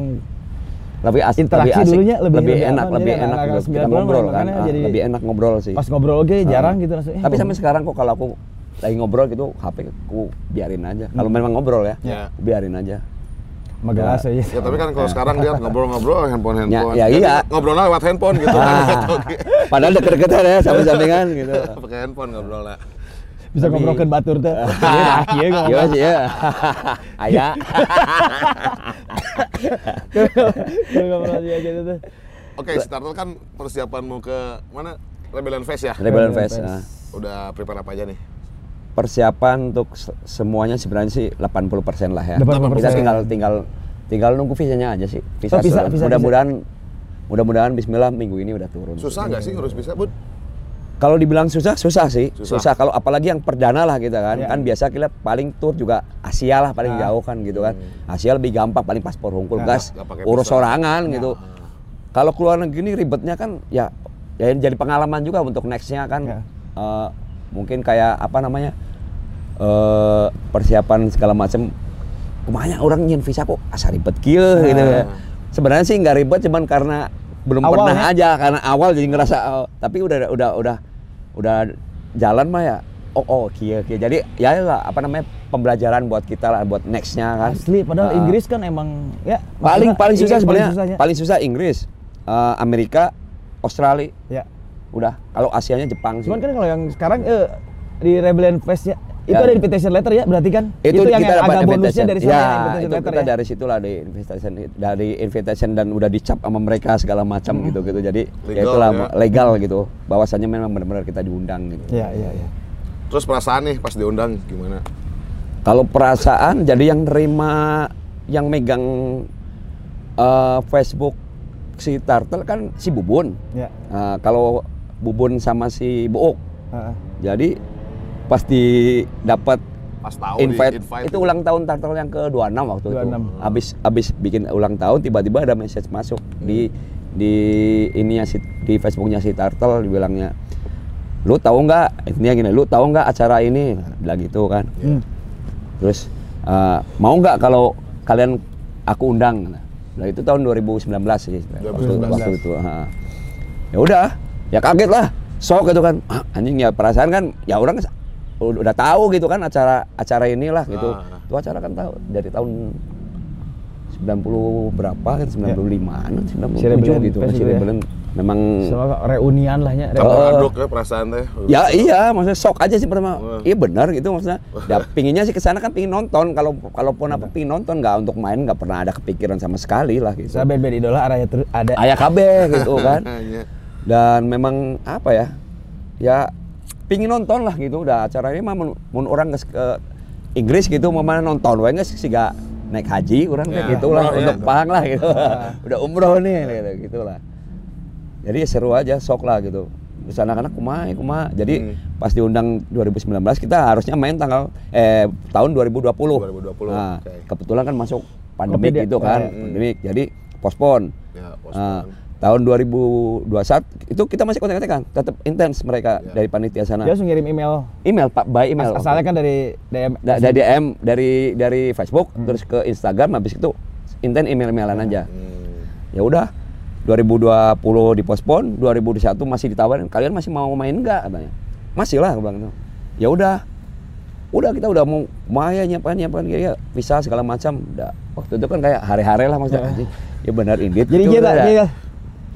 lebih asik interaksi lebih asik, dulunya lebih- lebih enak apa, lebih enak gitu. kita 90-an ngobrol kan makanya ah, jadi- lebih enak ngobrol sih pas ngobrol oke jarang gitu langsung. eh, tapi ngobrol. sampai sekarang kok kalau aku lagi ngobrol gitu HP aku biarin aja kalau memang ngobrol ya Ya. biarin aja Magelas aja. Ya tapi kan kalau sekarang dia ngobrol-ngobrol handphone handphone. Ya, ya iya. Ngobrolnya lewat handphone gitu. Ah, padahal deket-deketan ya samping-sampingan gitu Pakai handphone ngobrolnya. Bisa Tapi- ngobrolkan batur teh. Iya, ngomong. Iya sih ya ngobrol gitu tuh. Oke, starter kan persiapan mau ke mana? Rebellion Fest ya? Rebellion Rebellion Fest Fest. ah. Udah prepare apa aja nih? persiapan untuk se- semuanya sebenarnya sih 80% lah ya. 80%. Kita tinggal tinggal tinggal nunggu visanya aja sih. Visa, Oh, visa, visa, mudah-mudahan mudah-mudahan bismillah minggu ini udah turun. Susah nggak sih ngurus bisa, Bud? Kalau dibilang susah, susah sih. Susah. Susah, kalau apalagi yang perdana lah kita kan. Ya. Kan biasa kita paling tour juga Asia lah paling Ah. jauh kan gitu kan. Asia lebih gampang paling paspor hungkul Nah, gas urus sorangan gitu. Kalau keluar negeri ini ribetnya kan ya ya jadi pengalaman juga untuk nextnya kan. Ya. Eh, mungkin kayak apa namanya? eh persiapan segala macam ke mana orang nyin visa kok asa ribet kieu Nah. gitu ya. Sebenarnya sih nggak ribet cuman karena belum Awal pernah ya? aja karena awal jadi ngerasa oh, tapi udah udah udah udah jalan mah ya oh oh kia kia jadi ya lah apa namanya pembelajaran buat kita lah buat nextnya kan Asli padahal Ah. Inggris kan emang ya paling paling susah sebenarnya paling susahnya. paling susah Inggris eh, Amerika Australia Ya. udah kalau Asianya Jepang sih Cuman kan kalau yang sekarang eh, di Rebellion Fest ya itu Ya. ada invitation letter ya berarti kan? itu, yang, kita yang dapat agak bonusnya invitation. dari sana ya, ya, invitation itu letter kita ya. dari situlah di invitation dari invitation dan udah dicap sama mereka segala macam gitu gitu jadi ya Legal, itulah ya. legal gitu bahwasannya memang benar-benar kita diundang gitu Iya, iya, iya. Terus perasaan nih pas diundang gimana? Kalau perasaan jadi yang nerima yang megang eh, Facebook si Turtle kan si Bubun. Ya. Nah, kalau Bubun sama si Book. Heeh. Jadi pasti dapat Pas tahu invite, invite itu ulang tahun Turtle yang ke-26 waktu itu. 26. Habis habis bikin ulang tahun tiba-tiba ada message masuk di di ininya si di Facebooknya si Turtle dibilangnya lu tahu nggak intinya gini lu tahu nggak acara ini bilang gitu kan Hmm. terus Eh, mau nggak kalau kalian aku undang nah itu tahun 2019 sih waktu, 2019. waktu itu ha. ya udah ya kaget lah sok gitu kan Ah, anjing ya perasaan kan ya orang udah tahu gitu kan acara acara inilah gitu Ah. itu acara kan tahu dari tahun 90 berapa kan 95an 97 Cirebelen gitu kan Fest itu ya. Cirebelen memang Soalnya reunian lah ya. Oh. aduk ya perasaan teh. Ya iya, maksudnya sok aja sih pertama. Iya benar gitu maksudnya. Ya pinginnya sih ke sana kan pingin nonton. Kalau kalaupun apa pingin nonton nggak untuk main nggak pernah ada kepikiran sama sekali lah gitu. Saya band-band idola arahnya terus ada. Ayah KB gitu kan. Hanya. Dan memang apa ya? Ya pingin nonton lah gitu. Udah acaranya mah mun, orang ke, ke Inggris gitu mau mana nonton wae geus sih gak naik haji orang Ya, gitulah umroh ya. untuk pang lah gitu. Udah umroh nih gitu gitulah. Jadi seru aja sok lah gitu. Terus anak-anak kumaha ya, kumaha. Jadi Hmm. pas diundang 2019 kita harusnya main tanggal eh tahun 2020. 2020, Nah, oke. kebetulan kan masuk pandemik Covid ya? gitu kan, Ya, ya. pandemik. Jadi pospon. Ya, Nah, postpone. Tahun 2021 itu kita masih kontak-kontakan, tetap intens mereka Ya. dari panitia sana. Dia langsung ngirim email. Email Pak, by email. As- asalnya kan dari DM. Da- dari DM dari dari Facebook Hmm. terus ke Instagram habis itu intens email-emailan aja. Hmm. Ya udah 2020 dipospon, 2021 masih ditawarin, kalian masih mau main nggak katanya. Masih lah bilang gitu. Ya udah. Udah kita udah mau Maya nyiapin nyiapin ya visa segala macam. Udah. Waktu itu kan kayak hari-hari lah maksudnya. Ya. anjing. Ya benar indit. Jadi gitu, udah. kita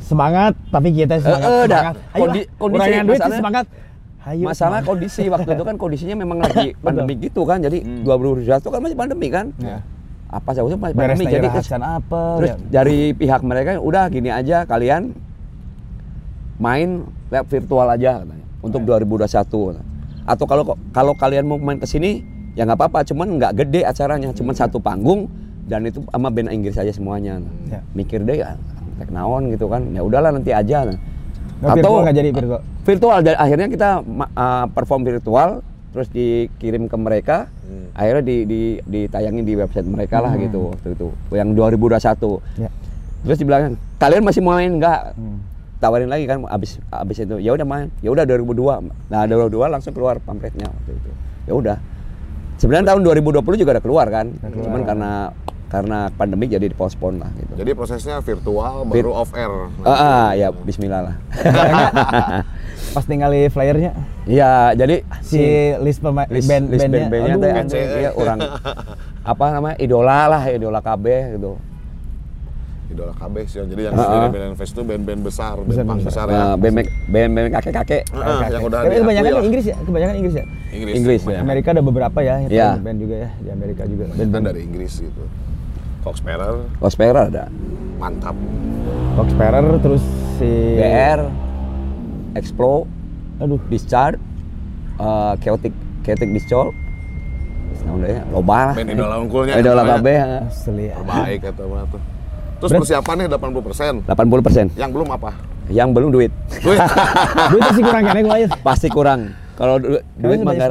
semangat, tapi kita semangat. Eh, eh, dah. semangat. Ayo, Kondi- kondisi duit semangat. Ayo, Masalah semangat. kondisi waktu itu kan kondisinya memang lagi pandemi gitu kan. Jadi 2021 kan masih pandemi kan. Ya. Apa saja masih Beres pandemi jadi rahasan apa? Terus ya. dari pihak mereka udah gini aja kalian main lab virtual aja katanya untuk 2021 atau kalau kalau kalian mau main ke sini ya nggak apa-apa cuman nggak gede acaranya cuman satu panggung dan itu sama band Inggris aja semuanya Ya. mikir deh ya tek naon gitu kan. Ya udahlah nanti aja. Nggak virtual nggak jadi virtual. virtual. Dan akhirnya kita uh, perform virtual terus dikirim ke mereka. Hmm. akhirnya di, di ditayangin di website mereka lah gitu waktu itu. Yang 2021 Ya. terus dibilang kalian masih mau main nggak? Hmm. tawarin lagi kan abis abis itu. Ya udah main. Ya udah 2002 nah 2002 langsung keluar pamfletnya waktu itu. Ya udah. Sebenarnya tahun 2020 juga udah keluar kan. Keluar. cuman karena karena pandemik jadi dipospon lah gitu Jadi prosesnya virtual Vir- baru off air. ah, ah, ya Bismillah lah Pas tinggali flyernya Iya, jadi si list pemain list, band list bandnya. band-bandnya Aduh, teh iya, orang apa namanya idola lah idola KB gitu Idola KB sih. Jadi yang Ah, ah. di band Fest itu band-band besar, band Besar, punk besar. besar ya. Band band band kakek kakek Ah, yang udah Tapi kebanyakan. Inggris ya, kebanyakan Inggris ya. Inggris. Inggris, ya. Amerika ada beberapa ya, itu Iya. band juga ya di Amerika juga. Band-band dari Inggris gitu. Fox Sparrow ada mantap. Fox Sparrow terus si BR Explo Aduh, Discharge uh, Chaotic Chaotic Discharge Nah, udah ya, loba lah. Band idola unggulnya. Idola namanya. KB ya. asli ya. Terbaik atau apa tuh. Terus Berat- persiapannya 80%. 80 persen. Yang belum apa? Yang belum duit. Duit. Duit masih kurang kan ya. Pasti kurang. Kalau du- duit mah ya.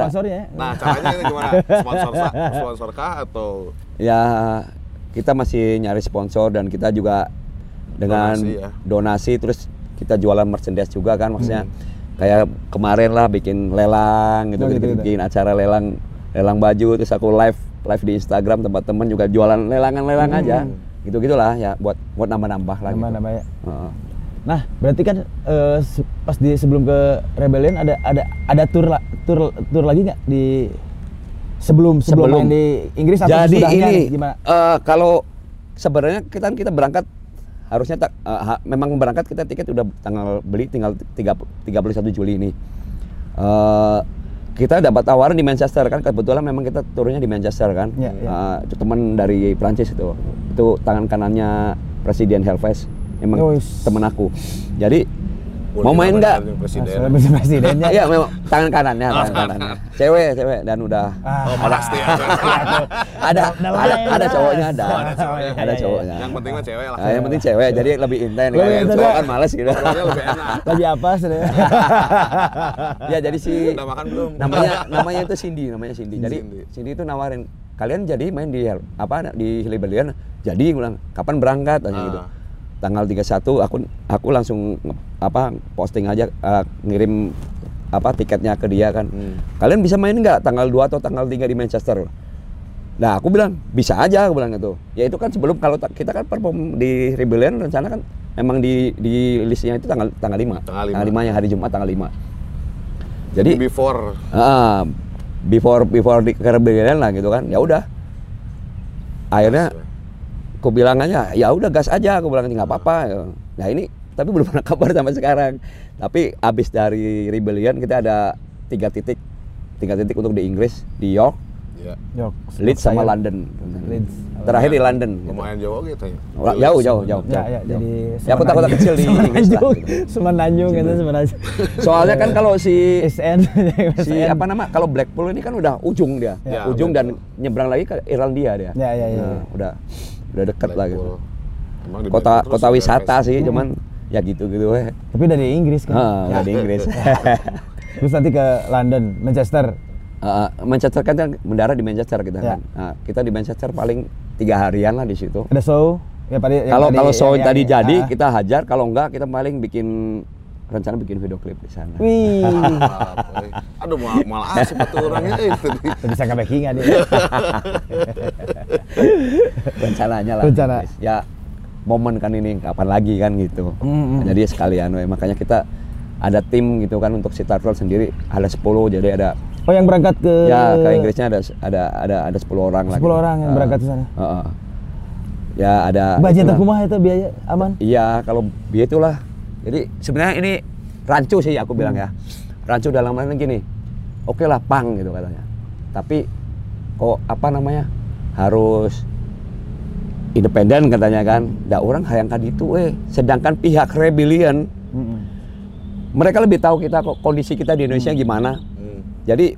Nah, caranya ini gimana? Sponsor sponsor kah atau Ya kita masih nyari sponsor dan kita juga dengan Donasi ya. donasi terus kita jualan merchandise juga kan maksudnya Hmm. kayak kemarin lah bikin lelang gitu, Oh, gitu, gitu, gitu. bikin acara lelang lelang baju terus aku live live di Instagram tempat teman juga jualan lelangan-lelang aja gitu gitulah ya buat buat nambah-nambah lah gitu. Hmm. Nambah-nambah ya. Nah, berarti kan se- pas di sebelum ke Rebellion ada ada ada tour la- tour tour lagi nggak di sebelum sebelum, Sebelum. main di Inggris atau Jadi ini nih, gimana? eh, kalau sebenarnya kita kita berangkat harusnya tak, eh, ha- memang berangkat kita tiket udah tanggal beli tinggal 30 31 Juli ini. Eh, kita dapat tawaran di Manchester kan kebetulan memang kita turunnya di Manchester kan. Iya. Eh, itu teman dari Prancis itu. Itu tangan kanannya Presiden Helves. Emang Oh, temen aku. Jadi mau main nggak? Presiden. Presidennya. Iya memang tangan kanannya, tangan kanannya. Cewek, cewek dan udah Ah, Oh, pasti ada. ada ada cowoknya ada. Oh, ada cowoknya. Ada Iya, cowoknya. Yang penting mah cewek lah. Nah, yang penting cewek, jadi lebih intens. Cowok kan males gitu. Lebih enak. Lagi apa sebenarnya? ya jadi si Udah makan belum? namanya namanya itu Cindy, namanya Cindy. Jadi Cindy. Itu nawarin kalian jadi main di apa di Hilibelian. Jadi gue bilang kapan berangkat tanya Ah. gitu. Tanggal 31 aku aku langsung apa posting aja eh, ngirim apa tiketnya ke dia kan. Hmm. Kalian bisa main nggak tanggal 2 atau tanggal 3 di Manchester? Nah, aku bilang bisa aja aku bilang gitu. Ya itu kan sebelum kalau ta- kita kan perform di Rebellion rencana kan memang di di listnya itu tanggal tanggal 5. Tanggal lima. Tanggal 5 yang hari Jumat tanggal 5. Jadi before ah, before before di Rebellion lah gitu kan. Ya udah. Akhirnya aku bilang aja ya udah gas aja aku bilang nggak apa-apa. Nah, ini tapi belum pernah kabar sampai sekarang. Tapi abis dari Rebellion kita ada tiga titik tiga titik untuk di Inggris di York, ya Yok. Leeds sama Saya- London. Leeds. Terakhir di London. gitu. lumayan jauh gitu ya Wah, Jauh, jauh, jauh. Ya, ya, jauh. jadi Ya kota-kota kecil di Inggris lah. Semenanjung, gitu. Semenanjung gitu, Semenanjung. Soalnya kan kalau si SN, si apa nama kalau Blackpool ini kan udah ujung dia, Ya, ujung dan nyebrang lagi ke Irlandia dia. Ya, ya, ya, Nah, ya. udah udah deket lah gitu. Blackpool. Emang di Kota Blackpool kota terus wisata sih, cuman ya gitu-gitu weh. Tapi dari Inggris kan. Ah, nggak di Inggris. Terus nanti ke London, Manchester. Ah, Manchester kan mendarat di Manchester kita Ya. kan. Nah, kita di Manchester paling tiga harian lah di situ. Ada show. Ya, Kalau tadi- kalau show yang- tadi yang- jadi ah. kita hajar, kalau enggak kita paling bikin rencana bikin video klip di sana. Wih. Apa, eh. Aduh mal malah asik betul orangnya itu. bisa ke backingan dia. rencananya lah Rencana. ya momen kan ini kapan lagi kan gitu Mm, mm. jadi sekalian we. makanya kita ada tim gitu kan untuk si Tartrol sendiri ada 10 jadi ada Oh yang berangkat ke ya ke Inggrisnya ada ada ada ada 10 orang lah 10 orang yang berangkat ke sana. Heeh. ya ada budget kumaha itu biaya aman? iya kalau biaya itulah jadi sebenarnya ini rancu sih aku bilang ya. Rancu dalam artian gini oke lah pang gitu katanya. Tapi kok apa namanya harus independen katanya kan? Dah orang hayangkan itu eh. Sedangkan pihak rebellion Mm-mm. mereka lebih tahu kita kok kondisi kita di Indonesia gimana. Hmm. jadi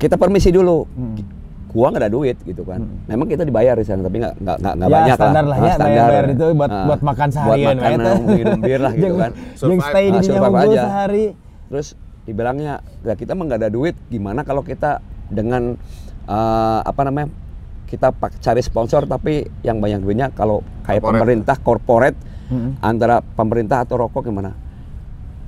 kita permisi dulu. Hmm. Gua nggak ada duit gitu kan memang kita dibayar di sana tapi nggak nggak nggak Ya, banyak standar lah Ah, ya, bayar itu buat- Ah, buat makan buat seharian, makan ya, itu. minum bir lah gitu Yang- kan Yang stay di Ah, dinya survive unggul aja. sehari. terus dibilangnya ya kita emang nggak ada duit gimana kalau kita dengan eh, apa namanya kita pak cari sponsor tapi yang banyak duitnya kalau kayak Corporate. pemerintah corporate Mm-mm. antara pemerintah atau rokok gimana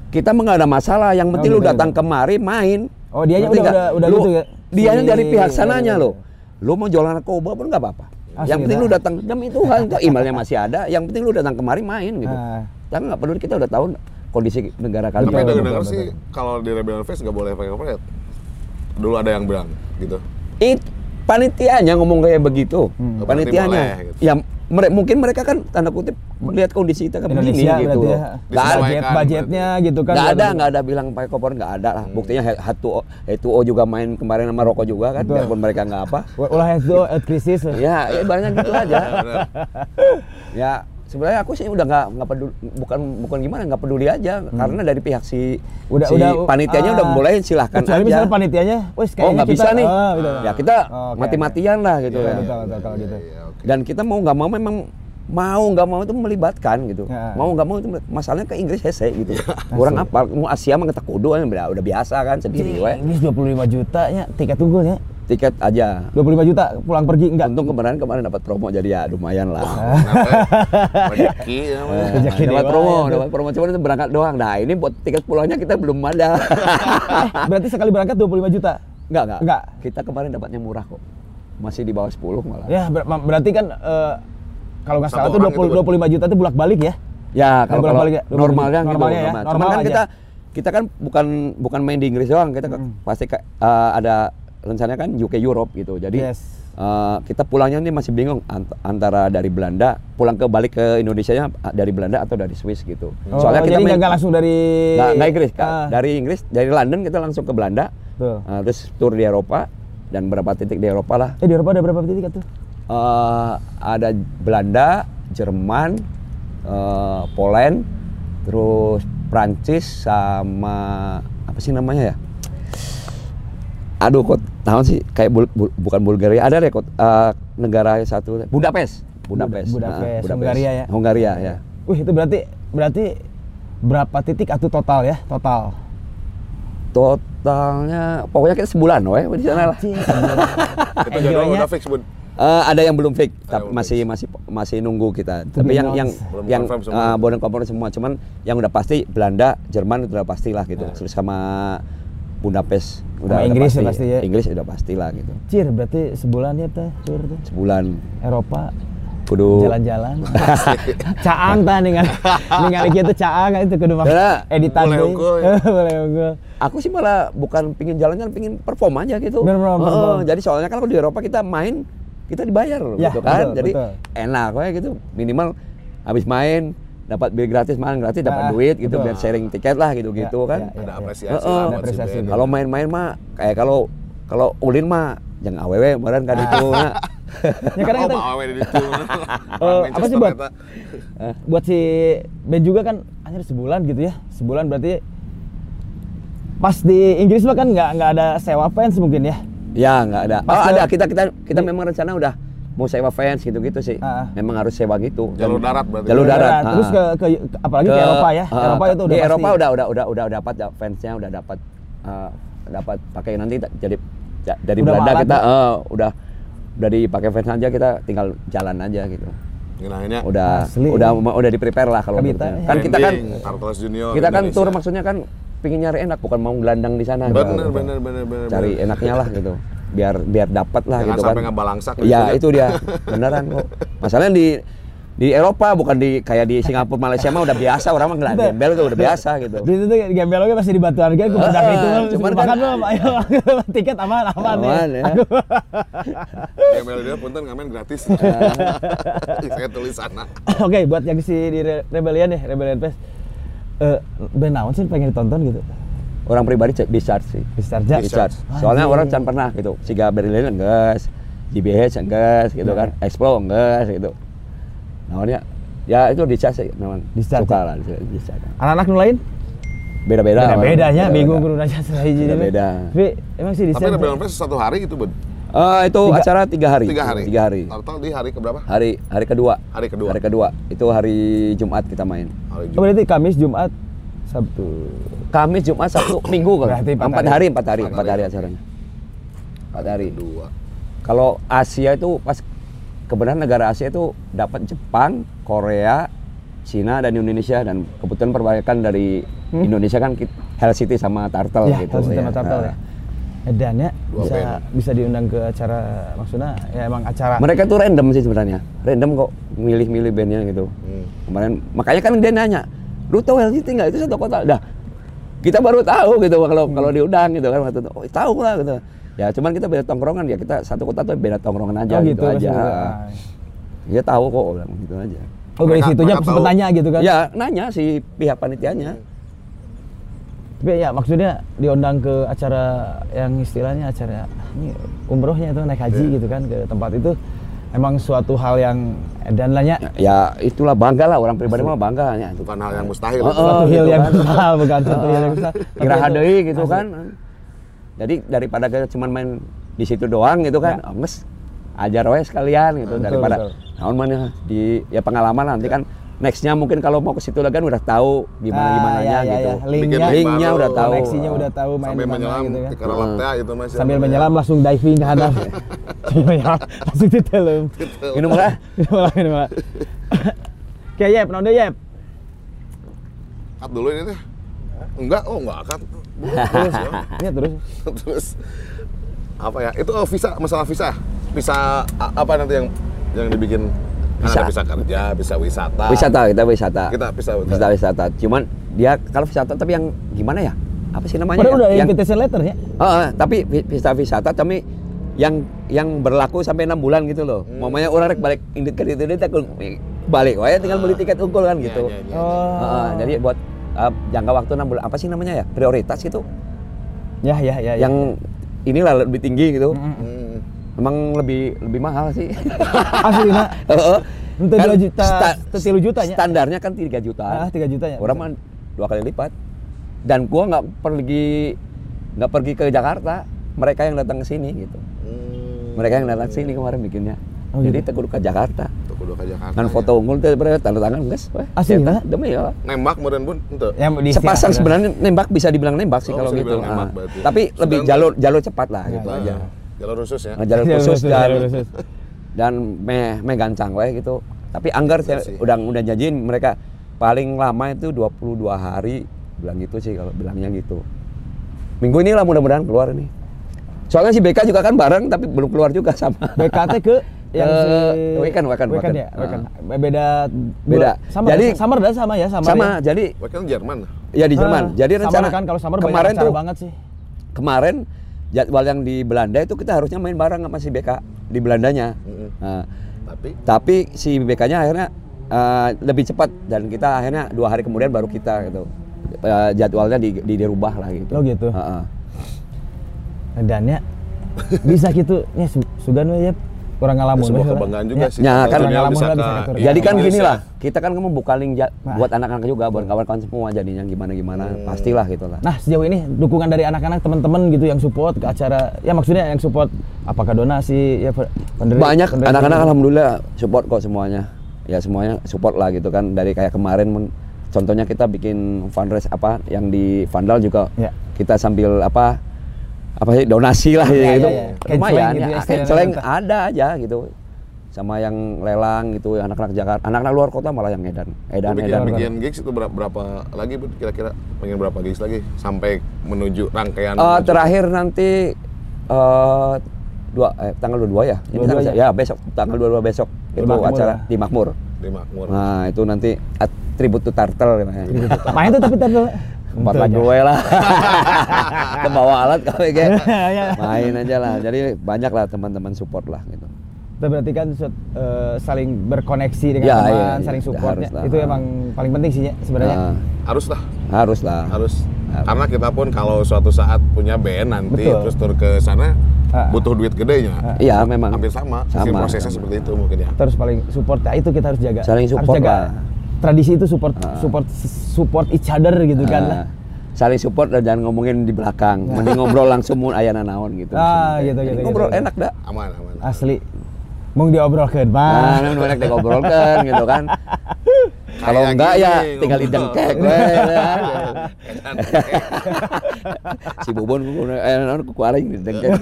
kita emang nggak ada masalah yang penting Oh, lu gitu, datang kemari main Oh, Ngerti udah- udah- udah Lu- gitu ya? Si- dari pihak sananya iya, lo lu mau jualan narkoba pun nggak apa-apa Asli yang penting dah. lu datang demi Tuhan kok emailnya masih ada yang penting lu datang kemari main gitu Ah. tapi nggak peduli kita udah tahu kondisi negara kalian Tapi Betul, dengar dengar betul, sih kalau di Rebellion Fest nggak boleh pakai corporate. Dulu ada yang bilang gitu. It, panitianya ngomong kayak begitu. Hmm. Panitianya. Boleh, gitu. Ya mere- mungkin mereka kan tanda kutip melihat kondisi kita kan begini gitu. berarti ya. Nggak ada, Budget, budgetnya gitu kan. nggak ada, nggak ada bilang pakai koper nggak ada lah. Buktinya H2O, H2O juga main kemarin sama Rokok juga kan, Betul. biarpun mereka nggak apa. Ulah itu health crisis. Ya, ya banyak gitu aja. Ya sebenarnya aku sih udah nggak nggak peduli, bukan bukan gimana nggak peduli aja karena dari pihak si Hmm. Udah- si udah, panitianya ah, udah boleh silahkan Kecuali aja. misalnya panitianya, wes Oh kayaknya nggak kita, bisa nih. gitu. Ya kita Oh, oke, mati-matian lah gitu Betul, ya. betul, betul, kalau gitu. Iya, oke. Dan kita mau nggak mau memang mau nggak mau itu melibatkan gitu. Ya. Mau nggak mau itu masalahnya ke Inggris hese gitu. Orang apa mau Asia mah kita kudu udah, udah biasa kan sendiri we. Inggris 25 juta nya tiket unggulnya. Tiket aja. 25 juta pulang pergi enggak? Untung kemarin kemarin dapat promo jadi ya lumayan lah. Rezeki dapat promo, ya. dapat promo cuman itu berangkat doang. Nah, ini buat tiket pulangnya kita belum ada. Eh, berarti sekali berangkat 25 juta. enggak, enggak. Enggak. Kita kemarin dapatnya murah kok. Masih di bawah 10 malah. Ya ber- berarti kan eh, kalau nggak salah tuh orang 20, itu, 25 juta itu bolak-balik ya. Ya, kalau, kalau bolak-balik ya? normalnya gitu. Normalnya ya, normal. normal Cuman kan aja. kita kita kan bukan bukan main di Inggris doang, kita ke- pasti ke- eh, ada rencananya kan UK Europe gitu. Jadi Yes. eh, kita pulangnya ini masih bingung ant- antara dari Belanda pulang ke balik ke Indonesia nya dari Belanda atau dari Swiss gitu. Oh, Soalnya kita jadi nggak langsung dari nggak nggak Inggris, Kak. Ah, dari Inggris dari London kita langsung ke Belanda, Tuh. eh, terus tour di Eropa dan berapa titik di Eropa lah. Eh di Eropa ada berapa titik tuh? Eh, ada Belanda, Jerman, eh, Poland, terus Prancis sama apa sih namanya ya? Aduh kok tahu sih kayak bul- bul- bukan Bulgaria ada deh kok eh, negara satu Budapest. Budapest. Budapest, Nah, Hungaria ya? Hungaria ya. Wih itu berarti berarti berapa titik atau total ya? Total. Totalnya pokoknya kita sebulan weh di sana lah. Itu udah fix, Bun. Eh, ada yang belum fix, tapi belum masih masih masih nunggu kita. To tapi yang yang. Belum yang semua. eh, belum confirm semua, cuman yang udah pasti Belanda, Jerman itu udah pastilah gitu. Ya. Terus sama Budapest Sama Inggris ya pasti ya. Inggris udah pastilah gitu Cir, berarti sebulan ya teh tour tuh. sebulan Eropa kudu jalan-jalan. caang tah ningali ningali kieu teh caang itu kudu mah editan boleh unggul Boleh unggul. aku sih malah bukan pingin jalan-jalan pingin perform aja gitu Perform, Heeh, perform. jadi soalnya kan kalau di Eropa kita main kita dibayar loh Ya, gitu kan betul, jadi betul. enak ya gitu minimal habis main dapat bir gratis makan gratis dapat Ah, duit gitu betul. biar sharing tiket lah gitu gitu Ya, kan ya, ya. Ada apresiasi band. kalau main-main mah kayak kalau kalau ulin mah jangan awewe kemarin kan itu nah. Ya kadang oh, kita Awe di situ. Eh, Manchester apa sih buat buat si band juga kan hanya sebulan gitu ya. Sebulan berarti pas di Inggris mah kan nggak nggak ada sewa fans mungkin ya. ya nggak ada Pas oh ada kita kita kita memang rencana udah mau sewa fans gitu-gitu sih Ah. memang harus sewa gitu Jalur darat berarti. jalur darat Nah, Terus ah. ke, ke apalagi ke, Eropa ya. ah, Eropa itu udah di pasti. Eropa udah udah udah udah dapat ya, fansnya udah dapat ah, dapat pakai nanti jadi ja- dari Udah Belanda kita ya? eh, udah udah dipakai fans aja kita tinggal jalan aja gitu Ngilangnya udah Asli. udah udah di prepare lah kalau Kabita, gitu. ya. kan kita kan Junior kita kan Indonesia. tour maksudnya kan pingin nyari enak bukan mau gelandang di sana Bener, gitu. bener, bener, bener. cari bener. enaknya lah gitu biar biar dapat lah Jangan gitu sampai kan ngebalangsak iya gitu itu dia beneran kok masalahnya di di Eropa bukan di kayak di Singapura Malaysia mah udah biasa orang mah nggak gembel tuh udah biasa gitu Di situ gembel oge masih di batu harga aku udah Heeh, itu cuman kan- makan belum ayo tiket aman aman, Aman, ya. ya. Gembel dia punten ngamen gratis. Saya tulis sana. Oke, buat yang si di Re- Rebellion ya, Rebellion Fest. Eh, band naon sih pengen ditonton gitu? Orang pribadi cek discharge sih Discharge. discharge Anjing. soalnya orang can pernah gitu Siga Berlin enggak GBH enggak gitu kan Expo enggak gitu namanya ya itu discharge sih memang Discharge. suka lah discharge Anak-anak nu lain? beda-beda Beda bedanya, Beda-beda. bingung kudu nanya ini. Beda-beda. Tapi emang sih di Tapi Rebellion Fest satu hari gitu, Bud. Eh, itu Tiga. acara tiga hari. Tiga hari. Tiga hari. Total di hari keberapa? Hari hari kedua. Hari kedua. Hari kedua. Itu hari Jumat kita main. Hari Oh, berarti Kamis, Jumat, Sabtu. Kamis, Jumat, Sabtu, Minggu kan. Berarti empat hari. empat hari, Empat hari acaranya. Empat hari. Dua. Kalau Asia itu pas kebenaran negara Asia itu dapat Jepang, Korea, Cina dan Indonesia dan kebetulan perbaikan dari Hmm. Indonesia kan Hell City sama Turtle ya, gitu. harus ya. sama Turtle ya. Nah. Edan ya, bisa bisa diundang ke acara maksudnya ya emang acara. Mereka tuh random sih sebenarnya. Random kok milih-milih bandnya gitu. Hmm. Kemarin makanya kan dia nanya, lu tahu Hell City nggak? Itu satu kota. Dah, kita baru tahu gitu kalau kalau diundang gitu kan waktu itu. Oh, tahu lah gitu. Ya cuman kita beda tongkrongan ya kita satu kota tuh beda tongkrongan aja Oh, gitu, aja. maksudnya. Dia tahu kok bilang gitu aja. Oh dari situnya sempet nanya gitu kan? Ya nanya si pihak panitianya. Tapi ya maksudnya diundang ke acara yang istilahnya acara ini umrohnya itu naik haji Iya. gitu kan ke tempat itu emang suatu hal yang dan lainnya Ya itulah bangga lah orang pribadi mah bangga ya. Bukan hal yang mustahil. Oh, itu. oh. suatu hal gitu yang kan. besar bukan suatu hal yang besar. Tapi Kira gitu kan. Jadi daripada kita cuma main di situ doang gitu kan, Ya. oh, ajar we sekalian gitu Betul, daripada naon mana di ya pengalaman nanti kan nextnya mungkin kalau mau ke situ lagi kan udah tahu gimana gimana Ah, ya, ya, gitu. ya. Linknya, link Linknya baru. udah tahu. koneksinya udah tahu main Sambil di menyelam gitu kan. ke relak teh itu Mas. Sambil menyelam langsung diving ke hadap. Langsung ditelum. Minum lah. Minum lah, minum lah. Oke, Yep, naon deui, Yep? Cut dulu ini teh. Enggak, oh enggak cut. Terus ya. Ini terus. Terus apa ya? Itu oh, visa, masalah visa. Visa apa nanti yang yang dibikin? Ada bisa kerja, bisa wisata. Wisata kita wisata. Kita bisa wisata. Wisata wisata. Cuman dia kalau wisata tapi yang gimana ya? Apa sih namanya? Padahal ya? udah ada yang, invitation letter ya. Oh, oh, tapi vi- wisata wisata tapi yang yang berlaku sampai enam bulan gitu loh. Hmm. Mamanya orang rek balik indit ke itu dia balik, wae tinggal beli tiket unggul kan gitu. Iya, iya, iya. Oh. Heeh, jadi buat uh, jangka waktu enam bulan apa sih namanya ya? Prioritas gitu. Ya, ya, ya. ya. Yang inilah lebih tinggi gitu. Hmm. Emang lebih lebih mahal sih. asli nak. Heeh. Untuk Kan juta, sta- untuk tilu juta nya. Standarnya kan 3 juta. Ah, 3 juta ya. Orang mah dua kali lipat. Dan gua nggak pergi nggak pergi ke Jakarta. Mereka yang datang ke sini gitu. Hmm. Mereka yang datang ke sini kemarin bikinnya. Oh, Jadi gitu? teguh ke Jakarta. Kudu ke Jakarta. Kan ya. foto unggul teh berarti tanda tangan guys. Asli, Nak? Demi ya. nembak meureun Bun, henteu. Yang di Sepasang sebenarnya nembak bisa dibilang nembak sih Oh, kalau gitu. nembak Ah. berarti. Tapi lebih jalur jalur cepat lah gitu Ya, aja. Jalur khusus ya. Nah, jalur Jalur khusus khusus, dan jalur khusus. dan meh meh gancang wae gitu. Tapi anggar Iya saya sih. udah udah janjiin mereka paling lama itu 22 hari bilang gitu sih kalau bilangnya gitu. minggu ini lah mudah-mudahan keluar ini. Soalnya si BK juga kan bareng tapi belum keluar juga sama. BKT ke yang Ke si Weekend, Weekend, Weekend Weekend. ya, Weekend. Ah. Beda Beda. Sama Jadi- Summer dah sama ya, Summer. sama, ya. jadi Weekend Jerman. ya di Jerman. Ah, jadi rencana kan kalau Summer kemarin tuh banget sih. kemarin jadwal yang di Belanda itu kita harusnya main bareng sama si BK di Belandanya. Mm-mm. Nah, Tapi tapi si BK-nya akhirnya eh, lebih cepat dan kita akhirnya dua hari kemudian baru kita gitu. Eh, jadwalnya di, di- dirubah lah gitu. Oh, gitu. Heeh. Dannya bisa gitu. Ya su- sugan ya kurang ngalamun. sebuah kebanggaan juga Ya. sih. Ya, kan- Ngalamun bisa lah, bisa ke- ya, Jadi kan gini ya. lah, kita kan mau buka link ja- Nah. buat anak-anak juga, buat kawan-kawan semua jadinya gimana-gimana, pastilah gitu lah. Nah sejauh ini dukungan dari anak-anak teman-teman gitu yang support ke acara, ya maksudnya yang support apakah donasi ya penderi- Banyak anak-anak alhamdulillah support kok semuanya. Ya semuanya support lah gitu kan dari kayak kemarin men- contohnya kita bikin fundraise apa yang di Vandal juga Ya. kita sambil apa apa sih donasi lah Ya, gitu. ya, ya. Kayak Lumayan gitu ya, ya. Celeng ada aja gitu. Sama yang lelang gitu anak-anak Jakarta, anak-anak luar kota malah yang edan. Edan bikin, edan. bikin gigs itu berapa, berapa lagi kira-kira pengen berapa gigs lagi sampai menuju rangkaian menuju- terakhir nanti eh dua eh, tanggal 22 ya. Ini 22 tanggal- ya? ya besok tanggal 22 besok itu Makmur acara ya? di Makmur. di Makmur Nah, itu nanti atribut to turtle namanya. Main tuh tapi tapi Empat lagu we lah. Kita bawa alat kali kayak Ya. main aja lah. Jadi banyak lah teman-teman support lah gitu. Itu berarti kan eh, saling berkoneksi dengan Ya, teman, iya, iya. saling Ya, support harus lah. Itu emang paling penting sih ya sebenarnya. Nah, harus lah harus lah. harus Harus. karena kita pun kalau suatu saat punya band nanti Betul. terus tur ke sana butuh duit gedenya Iya, memang. hampir sama, Sama, prosesnya sama. seperti itu mungkin ya Terus paling support, ya itu kita harus jaga. Saling support harus jaga. lah. Tradisi itu support, Ah. support, support each other gitu kan. Nah, saling support dan jangan ngomongin di belakang. Mending ngobrol langsung mun ayana naon gitu. Ah, Jadi gitu, gitu, Ngobrol gitu. enak dah. aman aman Asli. Mau diobrolkeun Nah, mah. nu banyak diobrolkan gitu kan. Kalau enggak ya tinggal didengkek we. ya. si Bubun ku eh naon ku aing didengkek.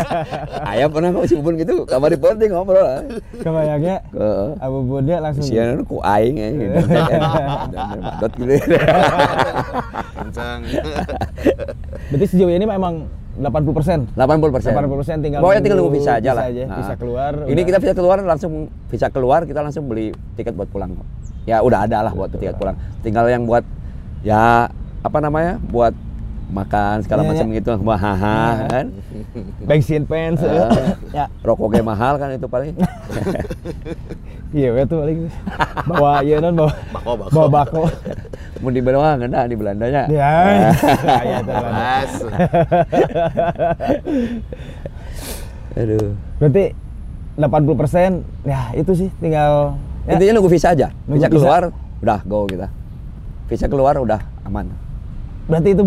Aya pernah kok si Bubun gitu kamari penting ngobrol. Kebayangnya Heeh. Abu Bunda langsung Sian ku aing ya didengkek. Dan badot gitu. kencang Berarti sejauh ini memang 80 persen. 80 persen. 80% tinggal Pokoknya tinggal nunggu visa aja lah. visa aja, Nah. visa keluar, Ini udah. kita visa keluar langsung visa keluar kita langsung beli tiket buat pulang. kok. Ya udah ada lah buat tiket pulang. Tinggal yang buat ya apa namanya buat makan segala Iya, macam iya. gitu semua haha kan. bensin pens. Ah. ya. Rokoknya mahal kan itu paling. Iya, tuh paling bawa ya non bawa Bako, bako. bawa bako. Mau di Belanda enggak di Belandanya. Ya. Ya, itu. Aduh. Berarti 80 persen, ya itu sih tinggal ya, Intinya nunggu visa aja. Nunggu Visa visa. keluar udah go kita. Visa keluar udah aman. berarti itu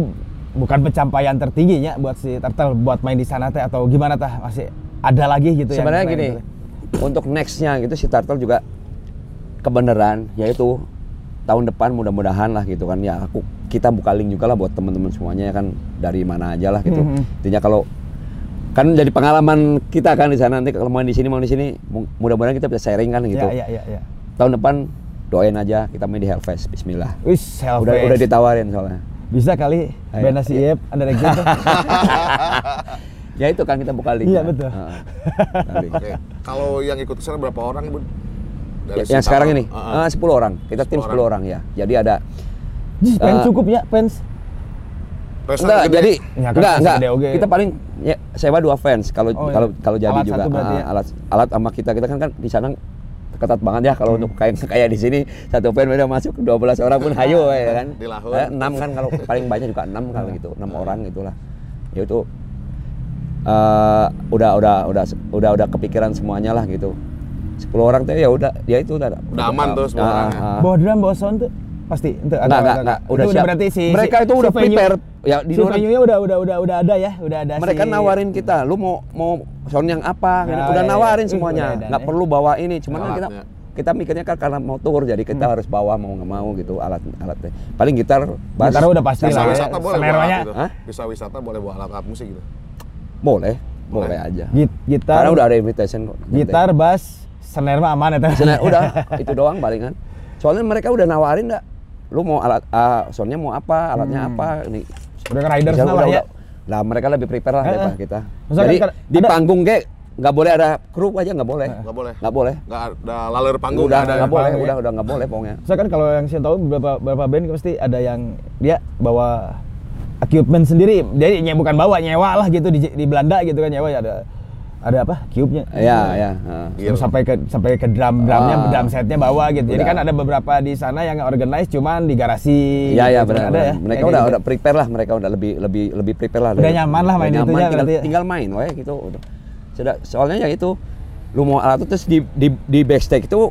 bukan pencapaian tertingginya buat si Turtle buat main di sana teh atau gimana tah masih ada lagi gitu Sebenarnya gini, itu? untuk nextnya gitu si Turtle juga kebenaran yaitu tahun depan mudah-mudahan lah gitu kan ya aku kita buka link juga lah buat teman-teman semuanya ya kan dari mana aja lah gitu. Mhm. Intinya kalau kan jadi pengalaman kita kan di sana nanti kalau mau di sini mau di sini mu- mudah-mudahan kita bisa sharing kan gitu. Ya, ya, ya, ya. Tahun depan doain aja kita main di Hellfest Bismillah. Wis, self Udah udah ditawarin soalnya. Bisa kali band nasi Iep ada exit tuh. Ya itu kan kita buka link. Iya, ya. betul. Oke. Kalau yang ikut ke sana berapa orang, Bun? Ya, si yang sekarang ini ah. eh, 10 orang. Kita tim 10 10 orang ya. Jadi ada Jis, pens Eh, cukup ya, pens. Presa enggak, gede. jadi Ya, kan enggak, enggak. gede oge. Kita paling ya, sewa dua fans kalau Oh, iya. kalau kalau jadi Alat juga satu berarti Ah, ya? alat alat sama kita kita kan kan di sana ketat banget ya Hmm. kalau untuk kayak kayak di sini satu fan udah masuk 12 orang pun hayo ya kan. Di lahun. Eh, enam kan kalau paling banyak juga enam kali gitu, enam orang gitulah. Ya itu eh, udah udah udah udah udah kepikiran semuanya lah gitu. 10 orang tuh ya udah ya itu udah Udah aman tuh 10 Ah, orang ya? ah. Bawa drum, bawa sound tuh pasti ente Enggak, enggak, enggak. Udah siap. berarti si Mereka itu si udah venue- prepare. Ya, di venue-nya udah udah udah udah ada ya, udah ada mereka si- nawarin kita, lu mau mau sound yang apa? Ya, udah ya, ya. nawarin Ih, semuanya, nggak ya. perlu bawa ini. Cuman kan kita Alatnya. kita mikirnya kan karena mau tour, jadi kita Hmm. harus bawa mau nggak mau gitu alat alatnya. Paling gitar, bass, Gitar udah pasti Bisa lah ya. wisata boleh bawa alat gitu. Bisa wisata boleh bawa alat-alat musik gitu. boleh, boleh, Boleh. aja. Git- gitar, Karena udah ada invitation kok. gitar, bass, snare mah aman ya. Misalnya udah itu doang palingan. Soalnya mereka udah nawarin dah. Lu mau alat ah, soundnya mau apa, alatnya Hmm. apa, ini Udah ke riders Bisa, lah udah, ya. udah, Nah mereka lebih prepare lah Eh, daripada kita. Misalkan Jadi kan di ada- panggung kayak nggak boleh ada kru aja nggak boleh. Nggak boleh. Nggak boleh. Nggak ada laler panggung udah nggak ada. boleh, panggung ya. udah udah nggak boleh pokoknya. Saya kan kalau yang saya tahu beberapa beberapa band pasti ada yang dia bawa equipment sendiri. Jadi bukan bawa nyewa lah gitu di, di Belanda gitu kan nyewa ya ada ada apa? Cube-nya. Iya, ya. Iya. Terus sampai ke sampai ke drum drumnya Ah. drum setnya bawa gitu. Jadi Udah. kan ada beberapa di sana yang organize cuman di garasi. Iya ya gitu. benar. Ada ya. Mereka udah gitu. udah prepare lah, mereka udah lebih lebih lebih prepare lah. Udah nyaman lah main Udah itu nyaman, ya tinggal, ya. tinggal main, weh gitu. Udah. Sudah, soalnya ya itu lu mau alat itu terus di di di backstage itu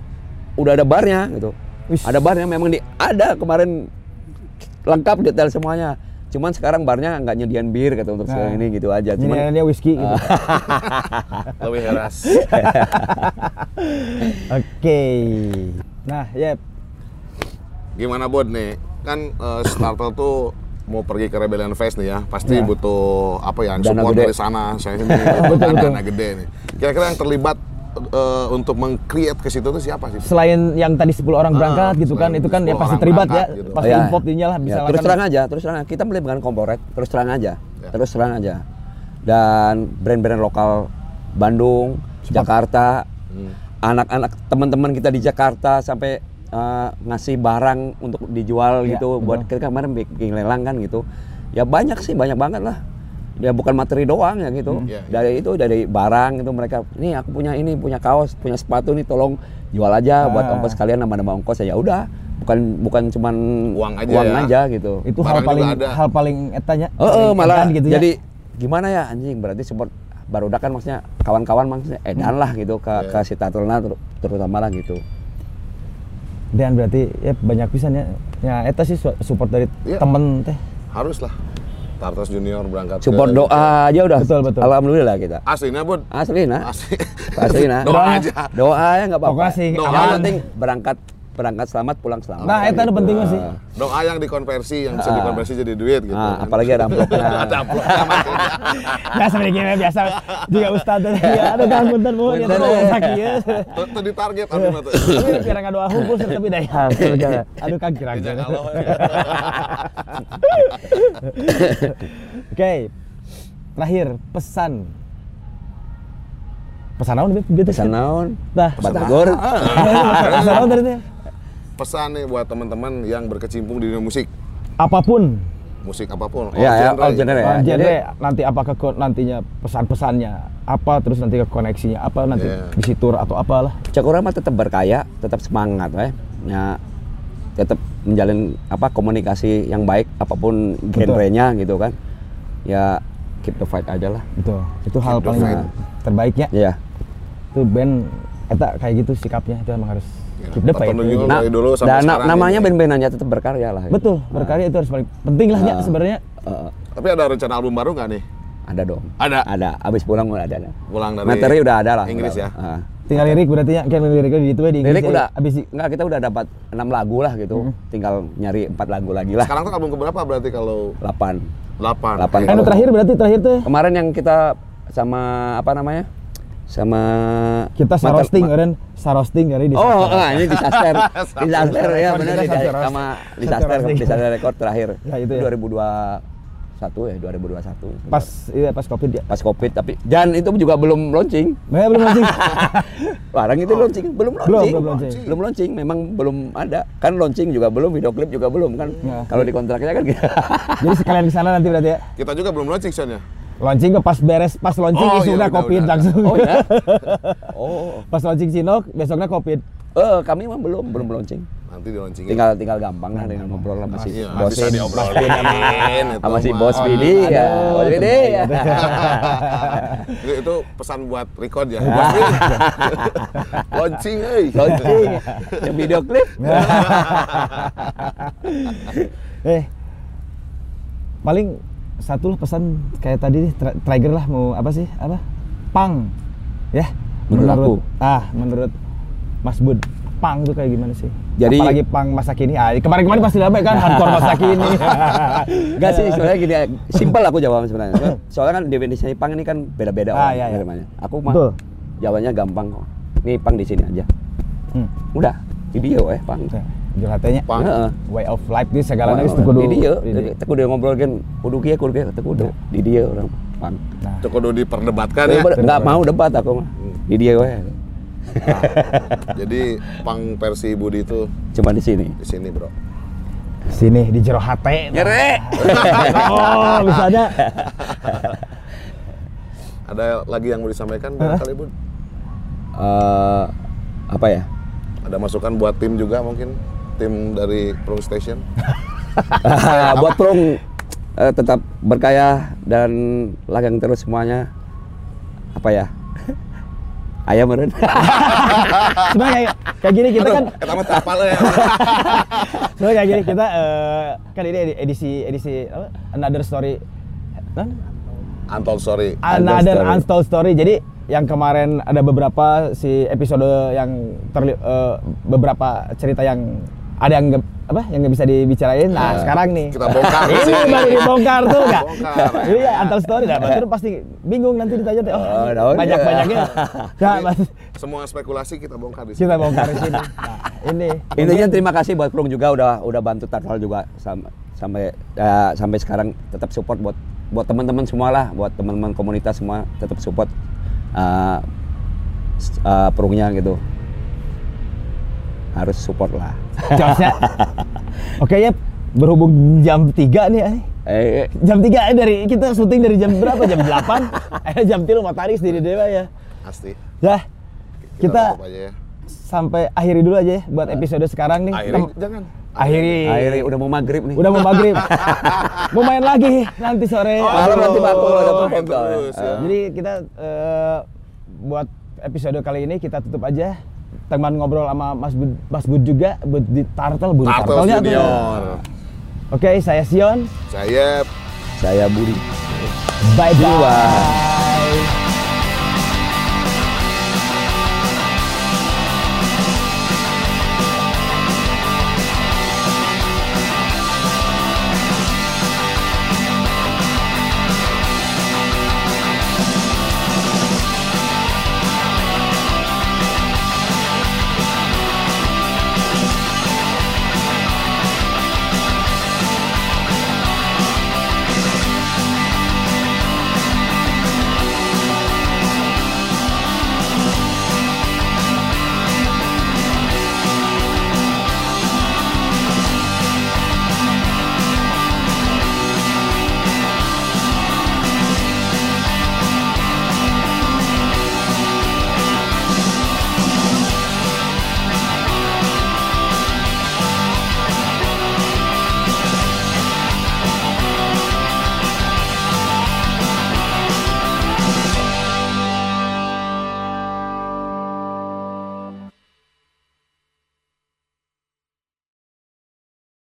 udah ada barnya gitu. Wis. Ada barnya memang di ada kemarin lengkap detail semuanya. Cuman sekarang barnya nggak nyediain bir gitu untuk Nah. ini gitu aja. Ini Cuman dia whisky gitu. Lebih heras. Oke. Nah, ya Gimana Bod nih? Kan eh, Startle tuh mau pergi ke Rebellion Fest nih ya, pasti Ya. butuh apa ya, Dana support gede. dari sana. Saya kan betul. dana gede nih. Kira-kira yang terlibat eh, untuk meng-create ke situ tuh siapa sih? selain yang tadi 10 orang Ah, berangkat gitu kan, itu kan ya 10 pasti terlibat ya. gitu. Pasti Ya. import ininya lah Ya, misalkan. terus terang aja, terus terang. Kita beli bukan komporet, terus terang aja, Ya. terus terang aja. Dan brand-brand lokal Bandung, Jakarta, Hmm. anak-anak teman-teman kita di Jakarta sampai eh, ngasih barang untuk dijual Ya, gitu buat kita kemarin bikin lelang kan gitu. Ya banyak sih, banyak banget lah. Ya bukan materi doang ya gitu. Ya, ya. Dari itu dari barang itu mereka, "Nih aku punya ini, punya kaos, punya sepatu nih tolong jual aja buat Ah. ongkos kalian nambah-nambah ongkos ya udah." Bukan bukan cuman Uang aja uang ya. aja gitu. itu Barang hal paling ada. hal paling etanya. Oh, oh, paling malah edan gitu ya. jadi gimana ya anjing berarti support barudak kan maksudnya kawan-kawan maksudnya edan lah gitu ke Iya. ke si ter- terutama lah gitu. dan berarti ya banyak pisan ya. Ya eta sih su- support dari Iya. temen teh. Harus lah. Tartos Junior berangkat ke- Support doa aja udah. Betul, betul. Alhamdulillah kita. Aslinya Bud. Asli nah. Asli. Asli nah. Doa aja. Doa ya nggak apa-apa. Pokoknya sih Doa. Yang penting berangkat berangkat selamat pulang selamat. Nah, eta nu penting mah sih. Ah. Doa yang dikonversi yang bisa Ah. dikonversi jadi duit gitu. Ah, kan. apalagi ada amplopnya. ada amplopnya. Biasa begini biasa juga ustad ya ada kang punten mu ya Punten, tuh sakit ya. Tuh di target aduh mah tuh. Tapi kira nggak doa hukum tapi daya. Aduh kang kira. Kalau. Oke. Terakhir pesan. Pesan naon Beb? gitu Pesan naon? Nah, Batagor. pesan naon tadi? Pesan nih buat teman-teman yang berkecimpung di dunia musik. Apa pun Musik apa pun. Iya, ya, genre. all genre ya. Ah, genre Jadi- nanti apa ke nantinya pesan-pesannya apa terus nanti ke koneksinya apa nanti Iya. bisi tour atau apalah Cakura mah tetap berkaya, tetap semangat, eh. Ya, tetap menjalin apa komunikasi yang baik apa pun Betul. genrenya gitu kan. Ya keep the fight aja lah. Betul. Itu hal the paling terbaiknya. Iya. Itu band eta kayak gitu sikapnya itu emang harus Ya, fight. Tato Junior Nah, dulu sampai dan na- sekarang namanya ini. band-band aja tetap berkarya lah. gitu. Betul, berkarya itu harus paling penting lah ya Ah. sebenarnya. Eh, Tapi ada rencana album baru nggak nih? ada dong. Ada. Ada. Abis pulang udah ada. Pulang dari Materi udah ada lah. Inggris udah. ya? Ah. Tinggal lirik berarti ya, kan liriknya di itu ya di Inggris. Lirik ya. udah habis di- enggak kita udah dapat 6 lagu lah gitu. Tinggal nyari 4 lagu lagi lah. Sekarang tuh album keberapa berarti kalau 8. 8? Delapan. Kan Kalau- terakhir berarti terakhir tuh Kemarin yang kita sama apa namanya? Sama kita sarosting ma- sarosting dari di Oh, ah, ini disaster. disaster ya benar di- sama disaster disaster record terakhir. Ya, itu ya. 2021 ya, 2021. pas iya pas covid ya. pas Covid tapi dan itu juga belum launching. Nah, belum launching. Barang itu launching belum Belum, launching. belum launching. Belum launching, memang belum ada. Kan launching juga belum, video klip juga belum kan. Ya. Kalau di kontraknya kan gitu. Jadi sekalian ke sana nanti berarti ya. Kita juga belum launching soalnya. Launching ke pas beres pas launching Oh, isunya iya, udah, covid udah. langsung. oh ya. Oh. pas launching Sinok besoknya covid. Eh, kami mah belum belum launching. Nanti di launching. Tinggal tinggal gampang lah dengan ngobrol sama si Iya, bos itu sama si bos Oh, Bidi ya. Bos ya. itu, pesan buat record ya. Launching, euy. Launching. Yang video klip. eh paling satu lah pesan kayak tadi trigger lah mau apa sih apa pang ya Menurut aku. ah menurut Mas Bud pang tuh kayak gimana sih Jadi- apalagi pang masa kini ah kemarin-kemarin pasti ramai kan hardcore masa kini Enggak sih, sebenarnya gini, simpel aku jawab sebenarnya. Soalnya- Soalnya kan definisi pang ini kan beda-beda Ah, orang iya, iya. Aku mah Betul. jawabnya gampang kok. Nih pang di sini aja. Hmm. Udah, video eh pang. Oke. Curhatnya Pang. Heeh. way of life di segala nangis teu kudu. di dia di dia. teu kudu ngobrol kan kudu kieu kudu kieu teu kudu di dia orang pang Nah, kudu diperdebatkan ya. nggak mau debat aku mah di dia we Jadi pang versi Budi itu cuma di sini di sini, Bro. sini di jero hate. nyere Oh, misalnya Ada lagi yang mau disampaikan barangkali, Bud? Eh, apa ya Ada masukan buat tim juga mungkin? Tim dari Pro Station? buat Prong eh, tetap berkaya dan lagang terus semuanya apa ya ayam meren sebenarnya kayak, kayak gini kita kan Kita mah tapal ya. sebenarnya kayak gini kita eh, kan ini edisi edisi apa? another story Nah, Untold Story. another story. untold story. Jadi yang kemarin ada beberapa si episode yang terli- eh, beberapa cerita yang ada yang nggak- apa yang nggak bisa dibicarain. Nah, sekarang nih Kita bongkar Ini baru dibongkar tuh enggak? Bongkar. Iya, untold story dah. Batur pasti bingung nanti ditanya teh. Oh, Oh, ya. banyak-banyaknya. Nah, Mas, Semua spekulasi kita bongkar di sini. kita bongkar di sini. Nah, ini intinya terima kasih buat Prong juga udah udah bantu Tartal juga sam- sampai ya, sampai sekarang tetap support buat buat teman-teman semua lah buat teman-teman komunitas semua tetap support uh, s- uh, Prongnya gitu harus support lah Josnya. Oke ya, berhubung jam 3 nih. eh. eh Jam 3 eh, dari kita syuting dari jam berapa? Jam 8. Eh jam 3 matahari di dewa ya. Pasti. Ya. Kita tutup aja ya. sampai akhiri dulu aja ya buat episode sekarang nih. Akhiri, jangan. akhiri. akhirnya udah mau maghrib nih Udah mau maghrib. mau main lagi nanti sore. malam nanti bakul ada Oh, terus, ya. Jadi kita eh, buat episode kali ini kita tutup aja. Teman ngobrol sama Mas Bud, Mas Bud juga, Bud di Tartel, Bud Turtle Tartelnya tuh. Junior. Oke, saya Sion. Saya saya Budi Bye bye. Bye.